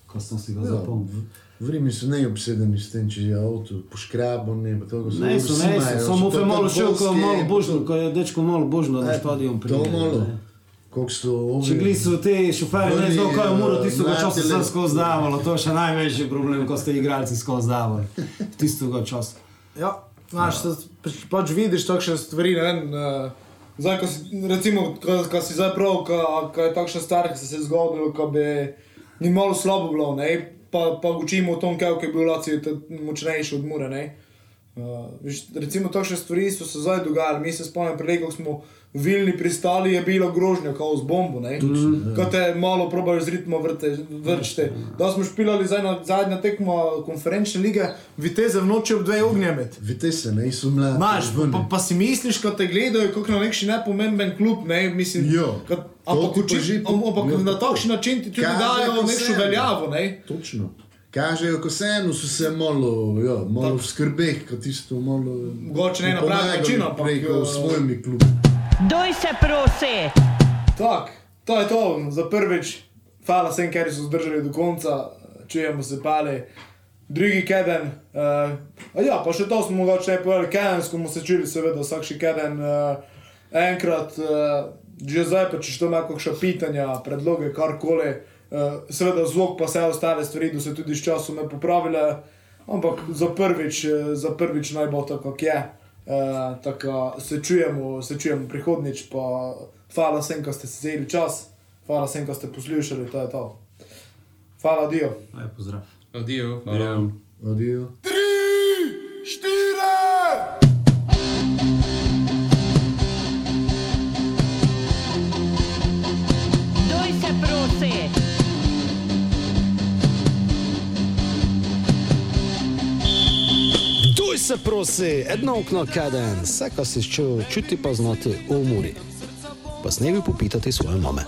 ko sem si ga Ja, zapomnil. v Rimi so neobsedeni s tem, če je avto poškraban, ne, pa to, ko Ne, so ne, samo fe malo šel, ko je malo božno, ko je dečko malo božno na stadion To malo, ne. Koliko so ovi... Če gli so ti šoferji, ne znajo, kaj je muro, eh, tistega časa mladi sem let- skozi davalo, to je še največji problem, ko ste igralci skozi davali. Tistega časa. Ja, znaš, ja. pač, pač vidiš takšne stvari, ne vem. Uh, zdaj, ko si, recimo, ko, ko si zdaj prav, ko, ko je takšna stvar, ki se je zgodilo, ko bi ni malo slabo bilo, ne, pa, pa učimo o tom, kako je bil Laci močnejši od Mure, ne. Uh, viš, recimo, takšne stvari so se zdaj dogajale. Mi se spomnimo, prej, ko smo Vilni pristali, je bila grožnja, kao z bombo, ne. Ko te malo probajo z ritmo vrte, vrčite. Da smo špilali zdaj na zadnja tekma konferenčne lige, viteze v noči ob dve ognje med. Vidite se, ne, so mladi. Maš, pa, pa si misliš, ko te gledajo, kot na neki nepomemben klub, ne, mislim, kot- ampak, uči, že po- ampak ja, na takšen način ti tudi dajo ko neko veljavo, ne. Točno. Kažejo, ko se eno so se malo, ja, malo v skrbeh, kot tisto malo... Mogoče ne na pravi način, ampak, kot v svojimi klubi. Doj se prosi. Tak, to je to, za prvič, hvala vsem, ker so zdržali do konca, čujemo se pale. Drugi keden, uh, ja, pa še to smo mogoče ne povedali, keden smo se čuli, seveda, vsak še keden. Uh, enkrat, uh, že zdaj pa če to ima kakšna pitanja, predloge, karkoli, uh, seveda zvok pa vse ostale stvari, da se tudi s časom ne popravile, ampak za prvič, eh, za prvič naj bo tako, kot je. Uh, tako se čujemo, se čujemo prihodnič, pa hvala vsem, ki ste se vzeli čas, hvala vsem, ki ste poslušali, to je to. Hvala, Dio. Aj, pozdrav. Adijo. Ja. Adijo. Štiri! Duj se prosi, edno okno kaden, vse, kar si čutil, čuti pa znati umori. Pa s nebi popitati svoje mame.